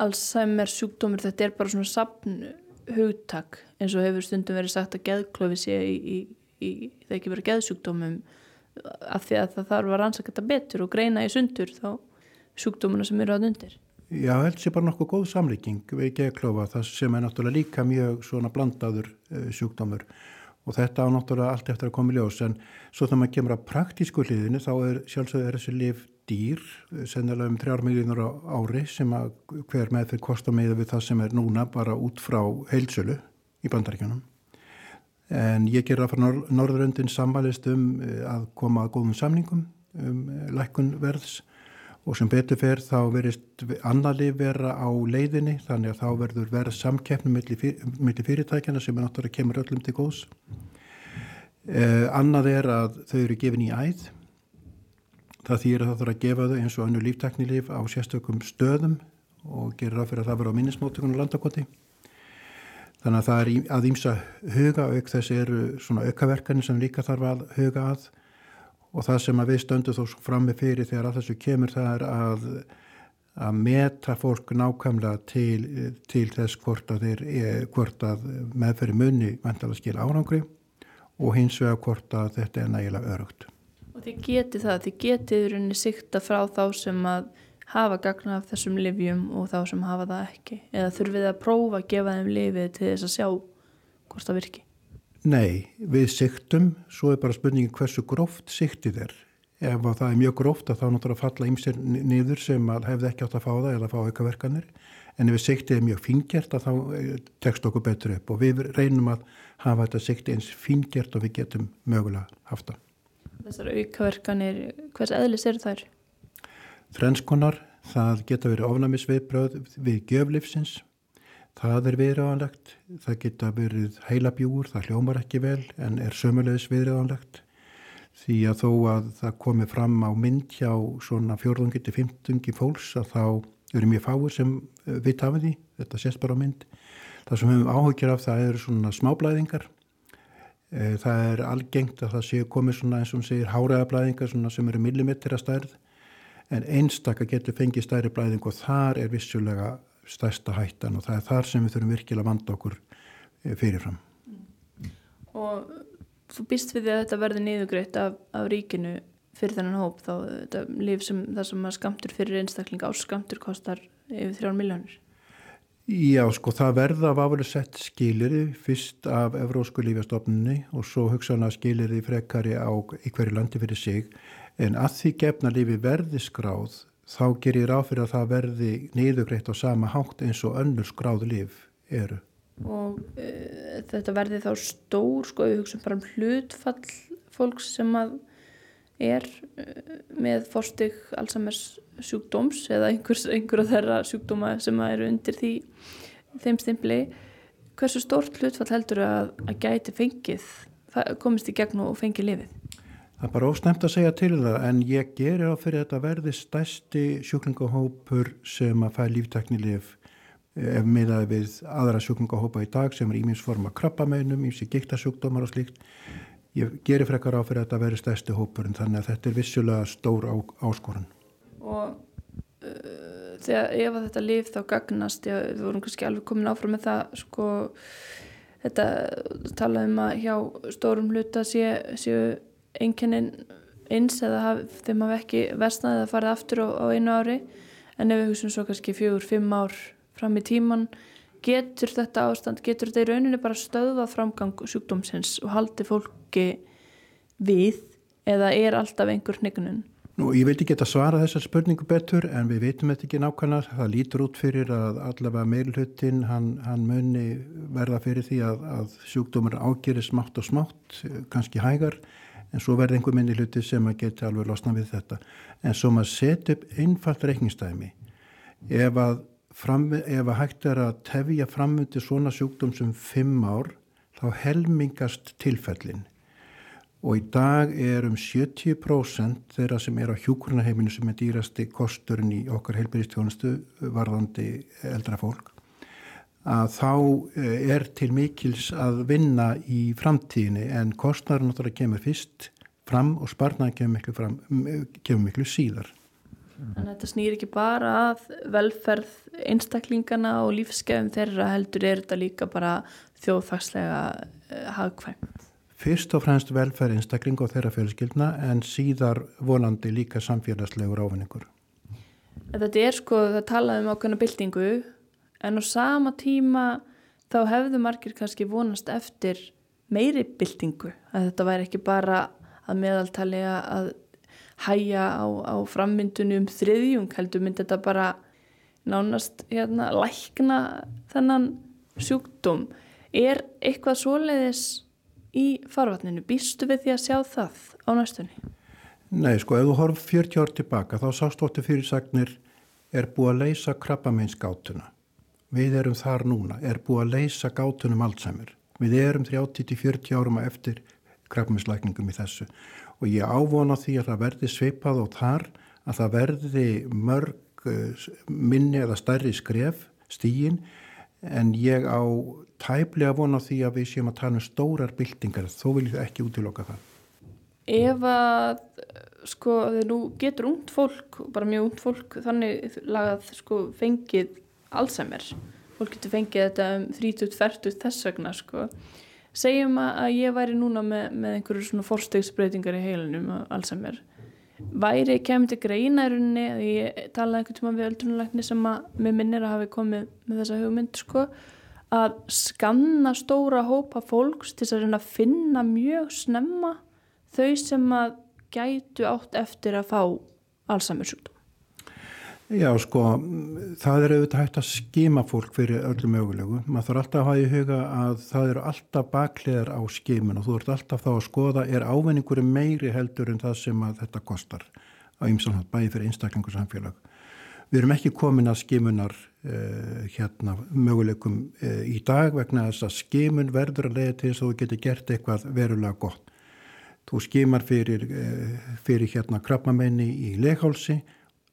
Alzheimer sjúkdómur þetta er bara svona sapn hugtak eins og hefur stundum verið sagt að geðklöfi sé í, í í, það ekki verið geðsjúkdómum af því að það þarf að rannsaka þetta betur og greina í sundur þá sjúkdómuna sem eru að undir. Já, held sé bara nokkuð góð samlíking við geðklófa það sem er náttúrulega líka mjög svona blandaður uh, sjúkdómur og þetta á náttúrulega allt eftir að koma í ljós. En svo þegar maður kemur að praktísku hliðinu þá er sjálfsögur er þessi liv dýr, sennilega um 3 miljónur ári sem að hver með fyrir kosta með við það sem er núna bara út frá heilsölu í bandaríkjunum. En ég ger að fara Norðuröndin sammælist um eh, að koma að góðum samningum um eh, lækkun verðs og sem betur fer þá verist annarlið vera á leiðinni þannig að þá verður verð samkeppnum millir fyrirtækjana sem er náttúrulega kemur öllum til góðs. Eh, annað er að þau eru gefin í æð. Það þýr að það þarf að gefa þau eins og annu lífteknilíf á sérstökum stöðum og gerir að fyrir að það vera á minnismótökunum landakoti. Þannig að það er að ímsa huga auk þessi eru svona aukaverkani sem líka þarf að huga að og það sem að við stöndum þó frammi fyrir þegar að þessu kemur það er að, að meta fólk nákvæmlega til, til þess hvort að, þeir, hvort að meðferði munni vantala skil árangri og hins vegar hvort að þetta er nægilega örugt. Og þið getið það, þið getið rauninni sikta frá þá sem að hafa gagna af þessum livjum og þá sem hafa það ekki eða þurfið að prófa að gefa þeim lifið til þess að sjá hvort það virki Nei, við siktum svo er bara spurningin hversu gróft siktið er. Ef það er mjög gróft þá náttúrulega falla ímser niður sem hefði ekki átt að fá það eða að fá aukaverkanir. En ef við siktið er mjög fingjert þá eh, tekst okkur betur upp. Og við reynum að hafa þetta siktið eins fingjert og við getum mögulega haft það. Þessar aukaverkanir, hvers eðlis eru þær? Þrenskonar, það geta verið ofnæmisviðbröð við gjöflifsins, það er viðræðanlegt, það geta verið heilabjúur, það hljómar ekki vel en er sömulegis viðræðanlegt því að þó að það komi fram á mynd hjá svona fjórðungi til fymtungi fólks að þá eru mjög fáir sem eh, vitt hafa því, þetta sést bara á mynd. Það sem við höfum áhugjur af það eru svona smáblæðingar, eh, það er algengt að það séu komið svona eins og segir háræðablæðingar sem eru millimetri að stærð. En einstakka getur fengið stæri blæðing og þar er vissulega stærsta hættan og það er þar sem við þurfum virkilega að vanda okkur eh, fyrirfram. Og þú býst við því að þetta verði niðugreitt af, af ríkinu fyrir þennan hóp þá þetta líf sem það sem að skamtur fyrir einstakling áskamtur kostar yfir þrján miljónir? Já, sko, það verða af áfælu sett skiliri fyrst af Evrósku lífjastofnunni og svo hugsaðan skiliri frekari á í hverju landi fyrir sig en að því gefna lífi verði skráð þá gerir ráð fyrir að það verði niðugreitt á sama hátt eins og önnur skráð líf eru. Og uh, þetta verði þá stór, sko, við hugsaum bara um hlutfall fólks sem að er uh, með fórstig Alzheimer's sjúkdóms eða einhvers, einhver af þeirra sjúkdóma sem eru undir því þeim stimpli. Hversu stórt hlutfall heldur að, að gæti fengið, komist í gegn og fengið lifið? Það er bara ósnemt að segja til það en ég gerir á fyrir þetta verði stærsti sjúklingahópur sem að fæ lífteknilif ef miðaði við aðra sjúklingahópa í dag sem er íminsforma krabbameinum, ímsi giktasjúkdómar og slíkt. Ég gerir frekar á fyrir þetta verði stærsti hópur en þannig að þetta er vissulega stór á, áskorun. Og uh, þegar ef þetta líf þá gagnast, já, við vorum kannski alveg komin áfram með það, sko, þetta talaðum að hjá stórum hluta séu sé einkennin eins eða haf, þeim hafa ekki vestnaðið að fara aftur á, á einu ári en ef við hugsunum svo kannski fjögur, fimm ár fram í tíman getur þetta ástand, getur þetta í rauninni bara stöða framgang sjúkdómsins og haldi fólki við eða er alltaf einhver hnignun? Nú, ég veit ekki að svara þessar spurningu betur en við veitum þetta ekki nákvæmlega. Það lítur út fyrir að allavega meilhutin hann, hann muni verða fyrir því að, að sjúkdómar ágerir smátt og smátt, kannski hægar en svo verði einhver minni hluti sem að geta alveg losna við þetta. En svo maður setja upp einfalt reikningstæmi. Ef að, fram, ef að hægt er að tefja framöndi svona sjúkdóm sem fimm ár, þá helmingast tilfellin. Og í dag er um 70% þeirra sem er á hjúkurnaheiminu sem er dýrasti kosturinn í okkar heilbyrjastjónustu varðandi eldra fólk að þá eh, er til mikils að vinna í framtíðinni en kostnæður náttúrulega kemur fyrst fram og sparnaði kemur miklu, fram, kemur miklu síðar. Þannig að þetta snýr ekki bara að velferð einstaklingana og lífskefum þeirra heldur er þetta líka bara þjóðfagslega uh, hagkvæmt. Fyrst og fremst velferð einstakling og þeirra fjölskyldna en síðar vonandi líka samfélagslegur ávinningur. Þetta er sko, það talaðum ákveðna byltingu en á sama tíma þá hefðu margir kannski vonast eftir meiri byltingu. Að þetta væri ekki bara að meðaltali að hæja á, á frammyndunum um þriðjung heldur myndi þetta bara nánast hérna, lækna þennan sjúkdóm. Er eitthvað svoleiðis í farvatninu, býstu við því að sjá það á næstunni? Nei, sko, ef þú horf 40 ár tilbaka þá sástóttu fyrirsagnir er búið að leysa krabbameinskátuna við erum þar núna, er búið að leysa gátunum Alzheimer. Við erum 30-40 árum að eftir krafminslækningum í þessu og ég ávona því að það verði sveipað og þar að það verði mörg eh, minni eða stærri skref stígin en ég á tæplega vona því að við séum að tala um stórar byltingar þó vil ég ekki útiloka það. Ef að sko þegar nú getur ungd fólk, bara mjög ungd fólk þannig lagað sko fengið Alzheimer. Fólk getur fengið þetta um 30-40 þess vegna sko. Segjum að ég væri núna með, með einhverju svona fórstegsbreytingar í heilunum Alzheimer. Væri kemur til greinærunni að ég talaði einhvern tíma við öldrunulegni sem að mér minnir að hafi komið með þessa hugmynd sko að skanna stóra hópa fólks til að finna mjög snemma þau sem að gætu átt eftir að fá Alzheimer sjúkdóm Já, sko, það er auðvitað hægt að skima fólk fyrir öllu mögulegu. Maður þarf alltaf að hafa í huga að það eru alltaf baklegar á skimun og þú ert alltaf þá að skoða er ávinningur meiri heldur en það sem þetta kostar á ymsanhátt, bæði fyrir einstaklingu samfélag. Við erum ekki komin að skimunar eh, hérna möguleikum eh, í dag vegna þess að skimun verður að leiða til þess að þú getur gert eitthvað verulega gott. Þú skimar fyrir, eh, fyrir hérna krabbamenni í leghálsi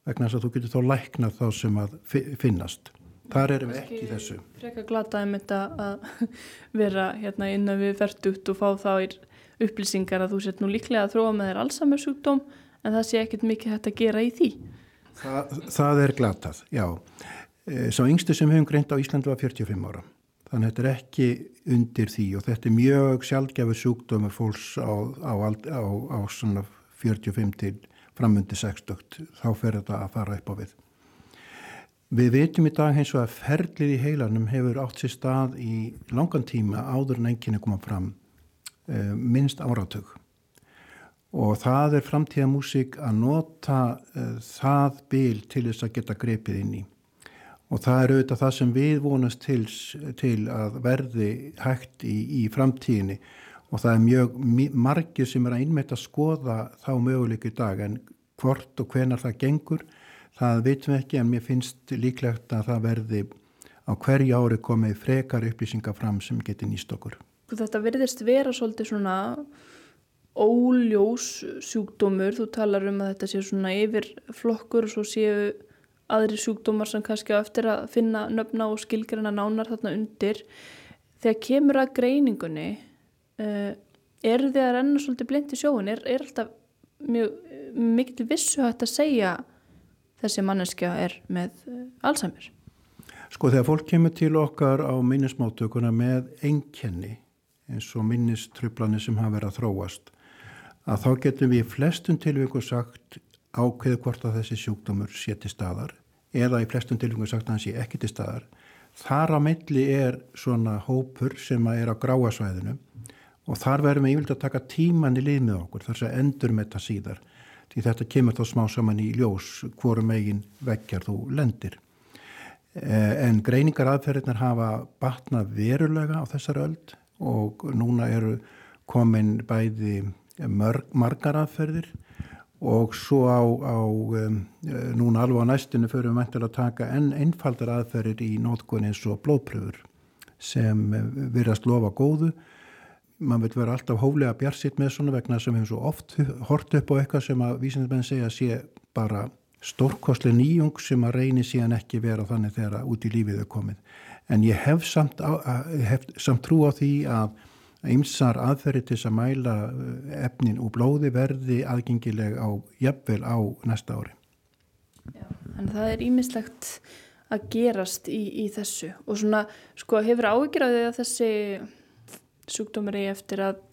vegna þess að þú getur þá læknað þá sem að finnast. Þar erum við ekki í þessu. Freka glataði með þetta að vera hérna innan við verðugt og fá þá upplýsingar að þú sett nú líklega að þróa með þér allsamur sjúkdóm en það sé ekkert mikið hægt að gera í því. Það, það er glatað, já. E, Sá yngstu sem hefum greint á Íslandu var 45 ára. Þannig að þetta er ekki undir því og þetta er mjög sjálfgefur sjúkdómur fólks á, á, á, á 45 til framundi 60, þá fer þetta að fara upp á við. Við veitum í dag eins og að ferlið í heilanum hefur átt sér stað í langan tíma áður en enginni koma fram uh, minnst áratug. Og það er framtíða músík að nota uh, það bil til þess að geta greipið inn í. Og það er auðvitað það sem við vonast til, til að verði hægt í, í framtíðinni og það er mjög margir sem er að innmætt að skoða þá möguleik í dag en hvort og hvenar það gengur það veitum við ekki en mér finnst líklegt að það verði á hverju ári komið frekar upplýsingar fram sem getur nýst okkur. Þetta verðist vera svolítið svona óljós sjúkdómur, þú talar um að þetta sé svona yfir flokkur og svo séu aðri sjúkdómar sem kannski á eftir að finna nöfna og skilgjörna nánar þarna undir. Þegar kemur að greiningunni, uh, eru þið að renna svolítið blind í sjóun? Er, er alltaf mjög mikil vissu hægt að segja þessi manneskja er með uh, Alzheimer? Sko þegar fólk kemur til okkar á minnismáttökuna með einkenni eins og minnistrublanir sem hafa verið að þróast að þá getum við flestum tilvíku sagt ákveðu hvort að þessi sjúkdómur sé til staðar eða í flestum tilvíku sagt að hann sé ekki til staðar. Þar á milli er svona hópur sem er á gráasvæðinu og þar verðum við yfirlega að taka tíman í lið með okkur þar sem endur með þetta síðar því þetta kemur þá smá saman í ljós hvorum eigin vekkjar þú lendir. Eh, en greiningar aðferðirnar hafa batnað verulega á þessar öld og núna eru komin bæði mörg, margar aðferðir og svo á, á um, núna alveg á næstinu fyrir við mæntilega að taka enn einfaldar aðferðir í nótkunni eins og blóðpröfur sem virðast lofa góðu mann vil vera alltaf hóflega bjarsitt með svona vegna sem hefur svo oft hort upp á eitthvað sem að vísindarmenn segja sé bara stórkosli nýjung sem að reyni síðan ekki vera þannig þegar út í lífið er komið. En ég hef samt, á, hef samt trú á því að ymsar aðferði til að mæla eh, efnin og blóði verði aðgengileg á jafnvel á næsta ári. Já, en það er ímislegt að gerast í, í þessu og svona, sko, hefur ágjörðið að þessi sjúkdómur er eftir að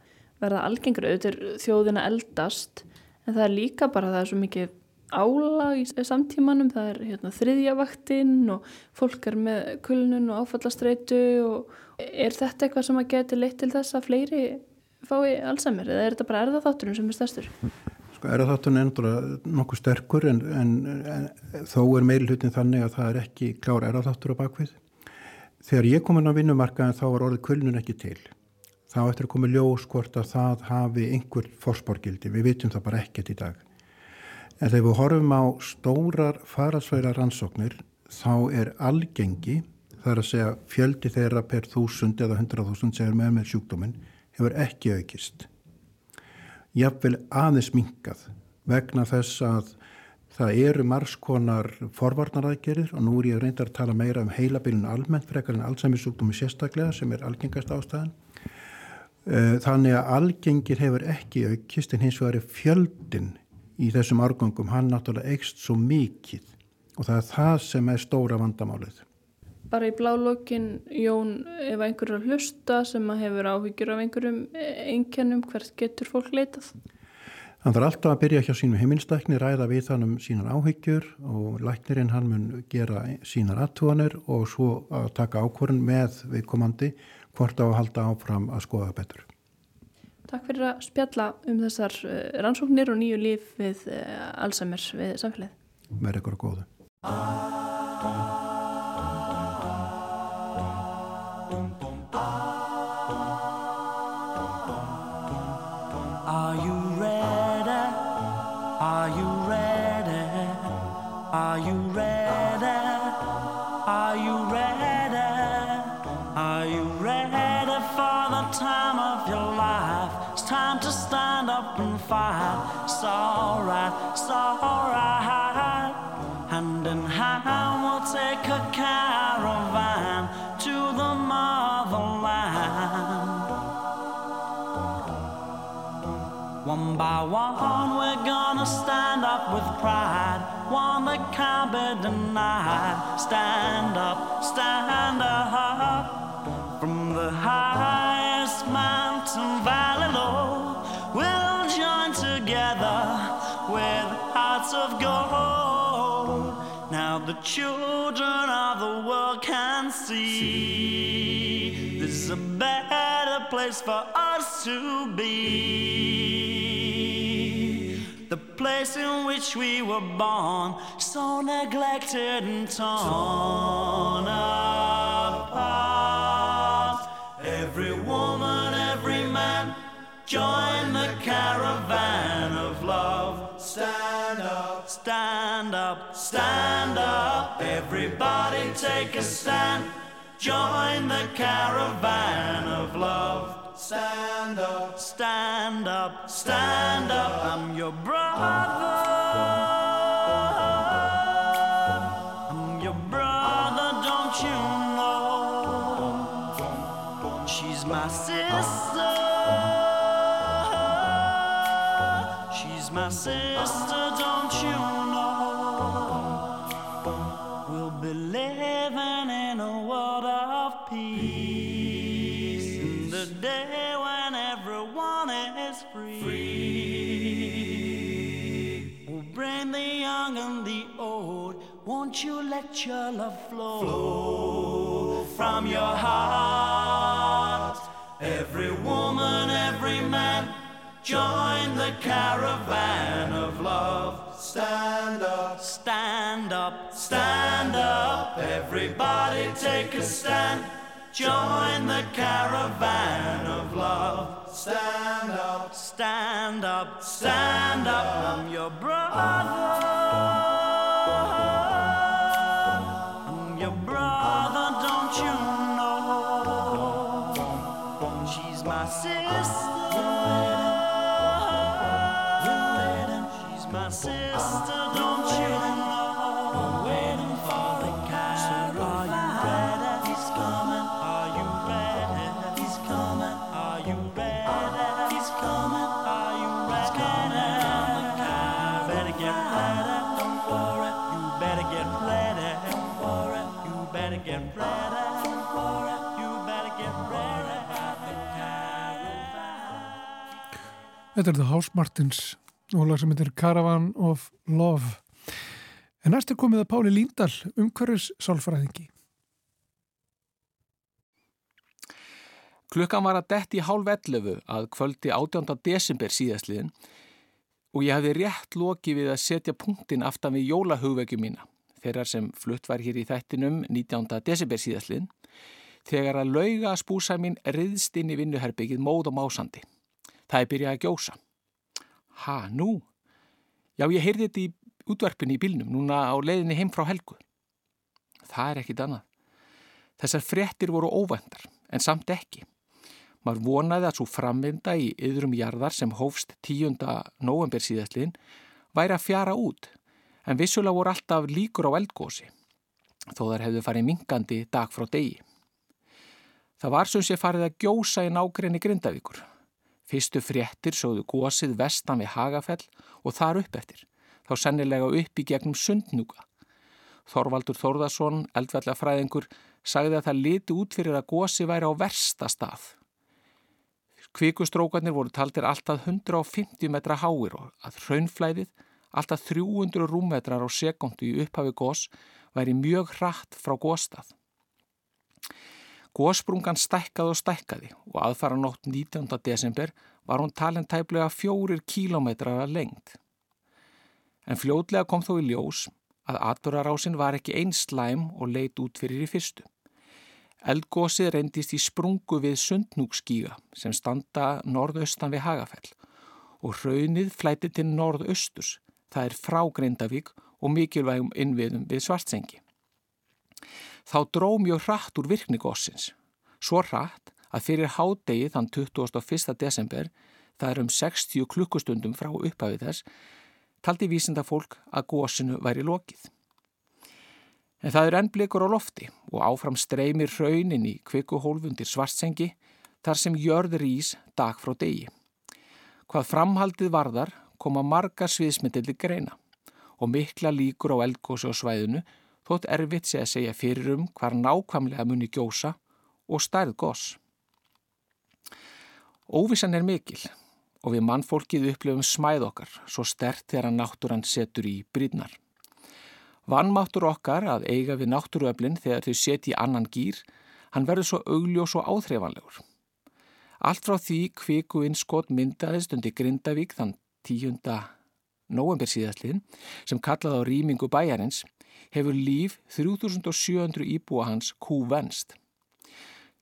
verða algengur auðvitað þjóðina eldast en það er líka bara það er svo mikið álag í samtímanum, það er hérna, þriðjavaktinn og fólk er með kulnun og áfallastreitu og er þetta eitthvað sem að geti leitt til þess að fleiri fái Alzheimer eða er þetta bara erðaþátturinn sem er stærstur? Sko erðaþátturinn er endur nokkuð sterkur en, en, en þó er meil hlutin þannig að það er ekki klár erðaþáttur á bakvið. Þegar ég kom inn á vinnumarkaðin þá var orðið kulnun ekki til. Þá eftir að koma ljós hvort að það hafi einhver fórsporgildi, við vitum það bara ekkert í dag. En þegar við horfum á stórar faralsværa rannsóknir þá er algengi, það er að segja fjöldi þeirra per þúsund eða hundrað þúsund sem er með með sjúkdóminn, hefur ekki aukist. Jafnvel aðeins minkað vegna þess að það eru margskonar forvarnaraðgerir og nú er ég reyndar að tala meira um heilabilin almennt frekar en Alzheimer sjúkdómi sérstaklega sem er algengast ástæðan. Eh, þannig að algengir hefur ekki aukist en hins vegar er fjöldin í þessum árgangum hann náttúrulega eikst svo mikið og það er það sem er stóra vandamálið. Bara í blálokkin, Jón, ef einhverju að hlusta sem að hefur áhyggjur af einhverjum einkennum, hvert getur fólk leitað? Hann þarf alltaf að byrja hjá sínum heimilslækni, ræða við þann um sínar áhyggjur og læknirinn hann mun gera sínar aðtúanir og svo að taka ákvörðun með viðkomandi hvort á að halda áfram að skoða betur. Takk fyrir að spjalla um þessar eh, rannsóknir og nýju líf við eh, Alzheimer við samfélagið. Verður ykkur að góða. Take a caravan to the motherland. One by one, we're gonna stand up with pride. One that can't be denied. Stand up, stand up. From the highest the children of the world can see this is a better place for us to be. The place in which we were born, so neglected and torn apart. Every woman, every man, join the caravan of love. Stand up, stand up, stand up. Everybody take a stand. Join the caravan of love. Stand up, stand up, stand up, I'm your brother. I'm your brother, don't you know? She's my sister. She's my sister, don't We'll be living in a world of peace the day when everyone is free. We'll bring the young and the old. Won't you let your love flow, flow from your heart? Every woman, every man, join the caravan of love. Stand up, stand up, stand up. Everybody take a stand. Join the caravan of love. Stand up, stand up, stand up. I'm your brother. Þetta er The House Martins og lag sem heitir Caravan of Love. En næst er komið að Páli Líndal, umhverfis sálfræðingi. Klukkan var að detti í hálf 11 að kvöldi 18. desember síðastliðin og ég hafði rétt loki við að setja punktin aftan við jólahugvekju mína þeirrar sem flutt var hér í þættinum 19. desember síðastliðin þegar að lauga spúsa mín riðst inn í vinnuherbyggið móð og másandi. Það er byrjað að gjósa. Ha, nú? Já, ég heyrði þetta í útverfinu í bílnum núna á leiðinni heim frá helgu. Það er ekkit annað. Þessar frettir voru óvendar, en samt ekki. Maður vonaði að svo framvinda í yðrum jarðar sem hófst 10. november síðastlinn væri að fjara út, en vissulega voru alltaf líkur á eldgósi, þó þar hefðu farið mingandi dag frá degi. Það var sem sé farið að gjósa í nákrenni Grindavíkur. Fyrstu fréttir sóðu gósið vestan við Hagafell og þar upp eftir, þá sennilega upp í gegnum sundnúka. Þorvaldur Þórðarsson, eldvallafræðingur, sagði að það liti út fyrir að gósi væri á versta stað. Kvikustrókarnir voru taldir alltaf 150 metra háir og að hraunflæðið, alltaf 300 rúmmetrar á sekundu í upphafi gós, væri mjög hratt frá góstað. Gósprungan stækkaði og stækkaði og aðfara nótt 19. desember var hún talin tæplega fjórir kílometrar að lengd. En fljótlega kom þó í ljós að atbúrarásin var ekki einn slæm og leit út fyrir í fyrstu. Eldgósið reyndist í sprungu við Sundnúkskíga sem standa norðaustan við Hagafell og raunið flæti til norðausturs, það er frá Grindavík og mikilvægum innviðum við Svartsengi. Þá dró mjög hratt úr virkni gósins, svo hratt að fyrir hádegi þann 21. desember, það er um 60 klukkustundum frá upphafið þess, taldi vísinda fólk að gósinu væri lokið. En það er enn blikur á lofti og áfram streymir raunin í kvikuhólfundir svartsengi þar sem jörður ís dag frá degi. Hvað framhaldið varðar koma margar sviðsmyndildi greina og mikla líkur á eldgósi á svæðinu þótt erfitt sé að segja fyrir um hvar nákvæmlega muni gjósa og stærð gós. Óvissan er mikil og við mannfólkið upplifum smæð okkar svo stert þegar náttúran setur í brýdnar. Vannmáttur okkar að eiga við náttúruöflin þegar þau setja í annan gýr, hann verður svo augljós og áþreifanlegur. Allt frá því kviku innskot myndaðist undir Grindavík þann 10. november síðastliðin sem kallaði á rýmingu bæjarins hefur líf 3700 íbúa hans kúvenst.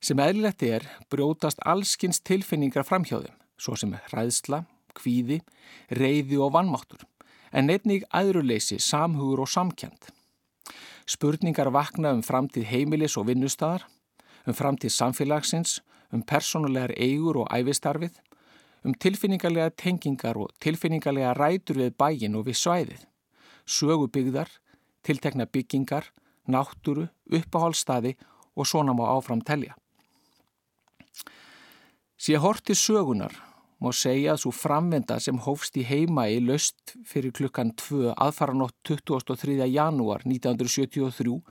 Sem eðlilegt er brjótast allskins tilfinningar framhjóðum, svo sem hræðsla, kvíði, reyði og vannmáttur, en einnig aðruleysi, samhugur og samkjönd. Spurningar vakna um framtíð heimilis og vinnustadar, um framtíð samfélagsins, um personulegar eigur og æfistarfið, um tilfinningarlega tengingar og tilfinningarlega rætur við bæin og við svæðið, sögubyggðar, tiltekna byggingar, náttúru, uppáhaldstaði og svona má áfram telja. Sér horti sögunar má segja að svo framvenda sem hófst í heima í löst fyrir klukkan 2 aðfaranótt 23. janúar 1973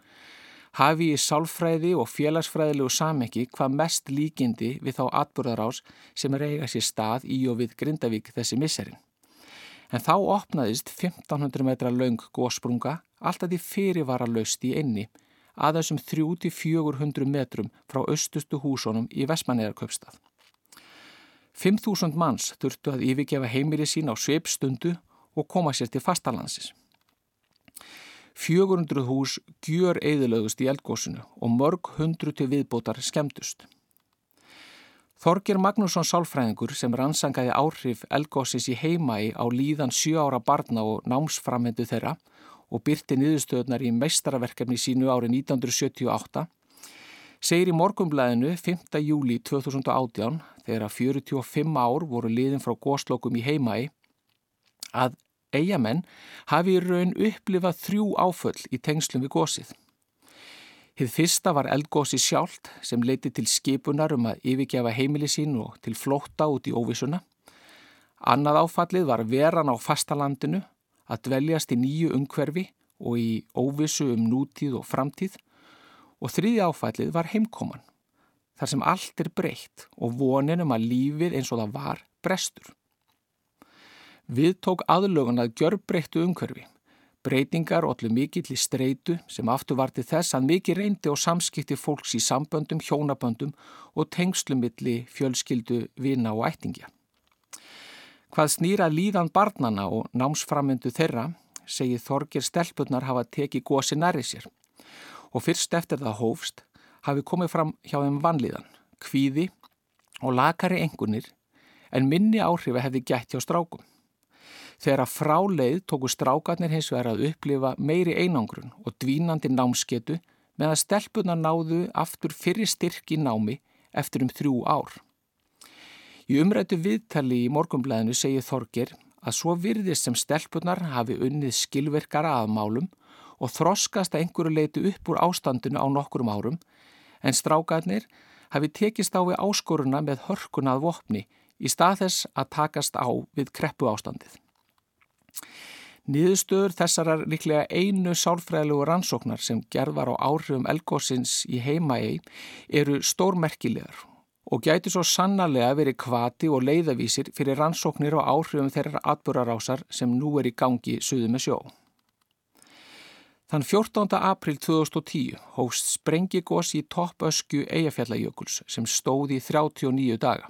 hafi í sálfræði og félagsfræðilegu samekki hvað mest líkindi við þá atbúrðarás sem eiga sér stað í og við Grindavík þessi misserinn. En þá opnaðist 1500 metra laung gósprunga alltaf því fyrirvara löst í einni að þessum 3-400 metrum frá austustu húsónum í Vestmannegarköpstað. 5.000 manns þurftu að yfirgefa heimili sín á sveipstundu og koma sér til fastalansis. 400 hús gjör eðilögust í eldgósinu og mörg hundru til viðbótar skemmtust. Þorgir Magnússon sálfræðingur sem rannsangaði áhrif eldgósins í heimægi á líðan 7 ára barna og námsframhendu þeirra og byrti niðurstöðnar í meistaraverkefni sínu árið 1978 segir í morgumblæðinu 5. júli 2018 þegar að 45 ár voru liðin frá góðslokum í heimægi að eigamenn hafi í raun upplifað þrjú áföll í tengslum við gósið. Hið fyrsta var eldgósi sjálft sem leiti til skipunar um að yfirgefa heimili sín og til flótta út í óvisuna. Annað áfallið var veran á fastalandinu að dveljast í nýju umhverfi og í óvissu um nútíð og framtíð og þriði áfallið var heimkoman þar sem allt er breytt og vonin um að lífið eins og það var brestur. Við tók aðlögun að gjör breyttu umhverfi. Breytingar allir mikill í streitu sem aftur var til þess að mikið reyndi og samskipti fólks í samböndum, hjónaböndum og tengslumilli fjölskyldu, vina og ættingja. Hvað snýra líðan barnana og námsframöndu þeirra segið Þorgir stelpunar hafa tekið gósi næri sér og fyrst eftir það hófst hafi komið fram hjá þeim vanlíðan, kvíði og lakari engunir en minni áhrifa hefði gætt hjá strákum. Þegar að fráleið tóku strákarnir hins vegar að upplifa meiri einangrun og dvínandi námsketu með að stelpunar náðu aftur fyrir styrk í námi eftir um þrjú ár. Í umrættu viðtali í morgumblæðinu segir Þorger að svo virðist sem stelpunar hafi unnið skilverkara að málum og þroskast að einhverju leiti upp úr ástandinu á nokkurum árum en strákarnir hafi tekist á við áskoruna með hörkunað vopni í stað þess að takast á við kreppu ástandið. Niðurstöður þessarar líklega einu sálfræðilegu rannsóknar sem gerð var á áhrifum elgósins í heimaegi eru stórmerkilegar og gæti svo sannarlega verið kvati og leiðavísir fyrir rannsóknir og áhrifum þeirra atbúrarásar sem nú er í gangi suðu með sjó. Þann 14. april 2010 hóst sprengigós í toppösku Eyjafjallajökuls sem stóði í 39 daga.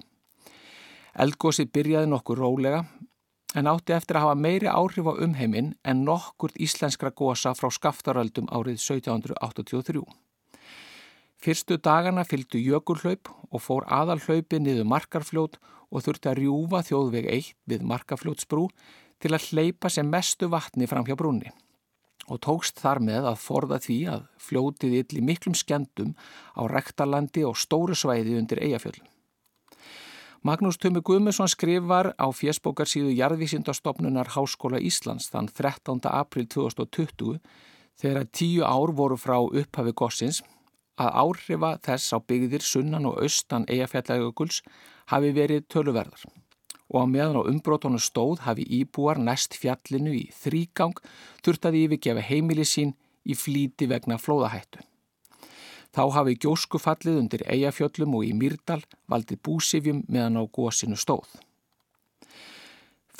Eldgósi byrjaði nokkur rólega en átti eftir að hafa meiri áhrif á umheiminn en nokkurt íslenskra gósa frá skaftaröldum árið 1783. Fyrstu dagana fylgdu jökulhlaup og fór aðalhlaupi niður markarfljót og þurfti að rjúfa þjóðveg 1 við markarfljótsbrú til að hleypa sem mestu vatni fram hjá brúni og tókst þar með að forða því að fljótið illi miklum skendum á rektarlandi og stóru svæði undir eigafjöldum. Magnús Tumi Guðmusson skrifar á fjesbókarsíðu Jarðvísindastofnunar Háskóla Íslands þann 13. april 2020 þegar tíu ár voru frá upphafi gossins að áhrifa þess á byggðir sunnan og austan eigafjallagökuls hafi verið töluverðar og á meðan á umbrótónu stóð hafi íbúar næst fjallinu í þrýgang þurft að yfirgefa heimili sín í flíti vegna flóðahættu. Þá hafi gjóskufallið undir eigafjöllum og í Myrdal valdið búsifjum meðan á gósinu stóð.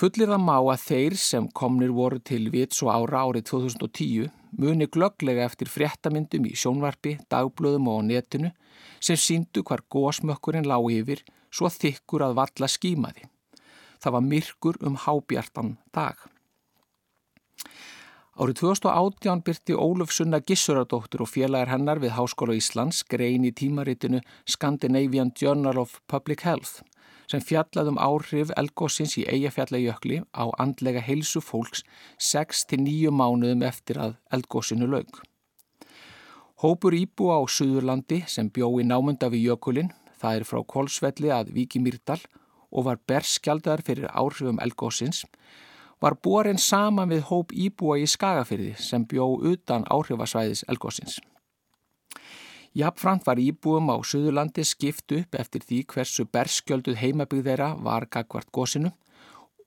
Fullir það má að þeir sem komnir voru til vits og ára árið 2010 muni glögglega eftir fréttamyndum í sjónvarpi, dagblöðum og netinu sem síndu hvar gósmökkurinn lág yfir svo þykkur að valla skímaði. Það var myrkur um hábjartan dag. Árið 2018 byrti Óluf Sunna Gissuradóttur og félagar hennar við Háskóla Íslands grein í tímaritinu Scandinavian Journal of Public Health sem fjallaðum áhrif elgósins í eigafjallajökli á andlega heilsu fólks 6-9 mánuðum eftir að elgósinu laug. Hópur íbú á Suðurlandi sem bjó í námunda við jökulinn, það er frá Kolsvelli að Viki Myrdal og var berskjaldar fyrir áhrifum elgósins var borin saman við hóp íbúa í Skagafyrði sem bjó utan áhrifasvæðis elgósins. Jafnframt var íbúum á Suðurlandi skipt upp eftir því hversu berskjölduð heimabygð þeirra var gagvart gósinu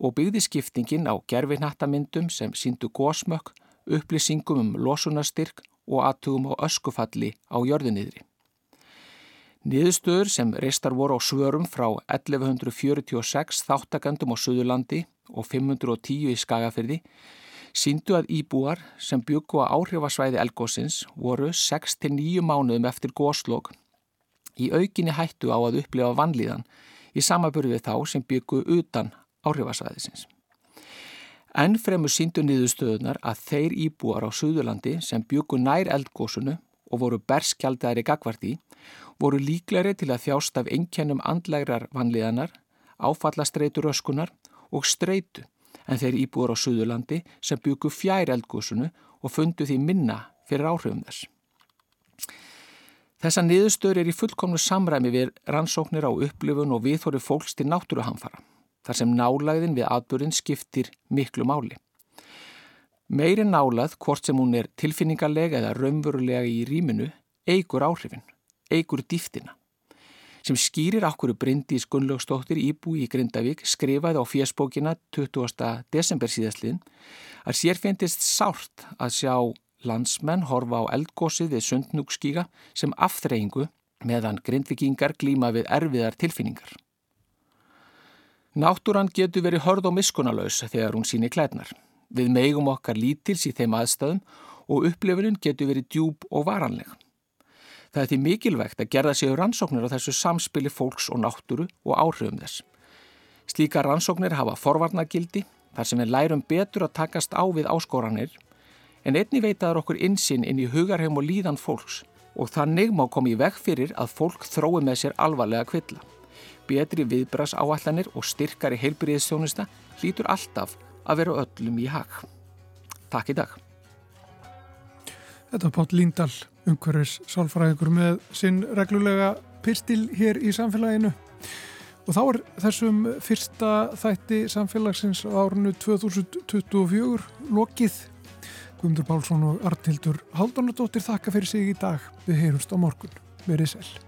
og byggði skiptingin á gerfinhattamyndum sem síndu gósmökk, upplýsingum um losunastyrk og aðtugum á öskufalli á jörðunniðri. Niðurstöður sem reistar voru á svörum frá 1146 þáttakandum á Suðurlandi og 510 í Skagafyrði síndu að íbúar sem byggu á áhrifasvæði elgósins voru 6-9 mánuðum eftir góslokk í aukinni hættu á að upplifa vanlíðan í samaburði þá sem byggu utan áhrifasvæðisins. Enn fremur síndu niðurstöðunar að þeir íbúar á Suðurlandi sem byggu nær eldgósunu og voru berskjaldæri gagvarti voru líklari til að þjást af einkennum andlægrar vanlíðanar, áfallastreitur öskunar og streitu en þeir íbúar á Suðurlandi sem byggu fjær eldgósunu og fundu því minna fyrir áhrifum þess. Þessa niðurstöður er í fullkomnu samræmi við rannsóknir á upplifun og viðhóri fólks til náttúruhamfara þar sem nálæðin við atbyrðin skiptir miklu máli. Meiri nálað, hvort sem hún er tilfinningarlega eða raunverulega í rýminu, eigur áhrifin, eigur dýftina. Sem skýrir okkur brindi í Gunnlaugstóttir íbú í Grindavík skrifaði á fjersbókina 20. desember síðastlinn að sér finnist sárt að sjá landsmenn horfa á eldgósið við sundnúkskíga sem afþreyingu meðan grindvikingar glíma við erfiðar tilfinningar. Náttúran getur verið hörð og miskunalös þegar hún síni klædnar. Við meigum okkar lítils í þeim aðstæðum og upplifunin getur verið djúb og varanleg. Það er því mikilvægt að gerða séu rannsóknir á þessu samspili fólks og náttúru og áhrifum þess. Slíka rannsóknir hafa forvarnagildi þar sem við lærum betur að takast á við áskoranir en einni veitaður okkur insinn inn í hugarheim og líðan fólks og þannig má koma í veg fyrir að fólk þrói með sér alvarlega kvilla betri viðbras áallanir og styrkari heilbriðistjónusta hlýtur alltaf að vera öllum í hag. Takk í dag. Þetta var Páll Líndal, umhverfis sálfræðingur með sinn reglulega pyrstil hér í samfélaginu. Og þá er þessum fyrsta þætti samfélagsins árunnu 2024 lokið. Guðmundur Pálsson og Artildur Haldunardóttir þakka fyrir sig í dag. Við heyrumst á morgun. Verið sæl.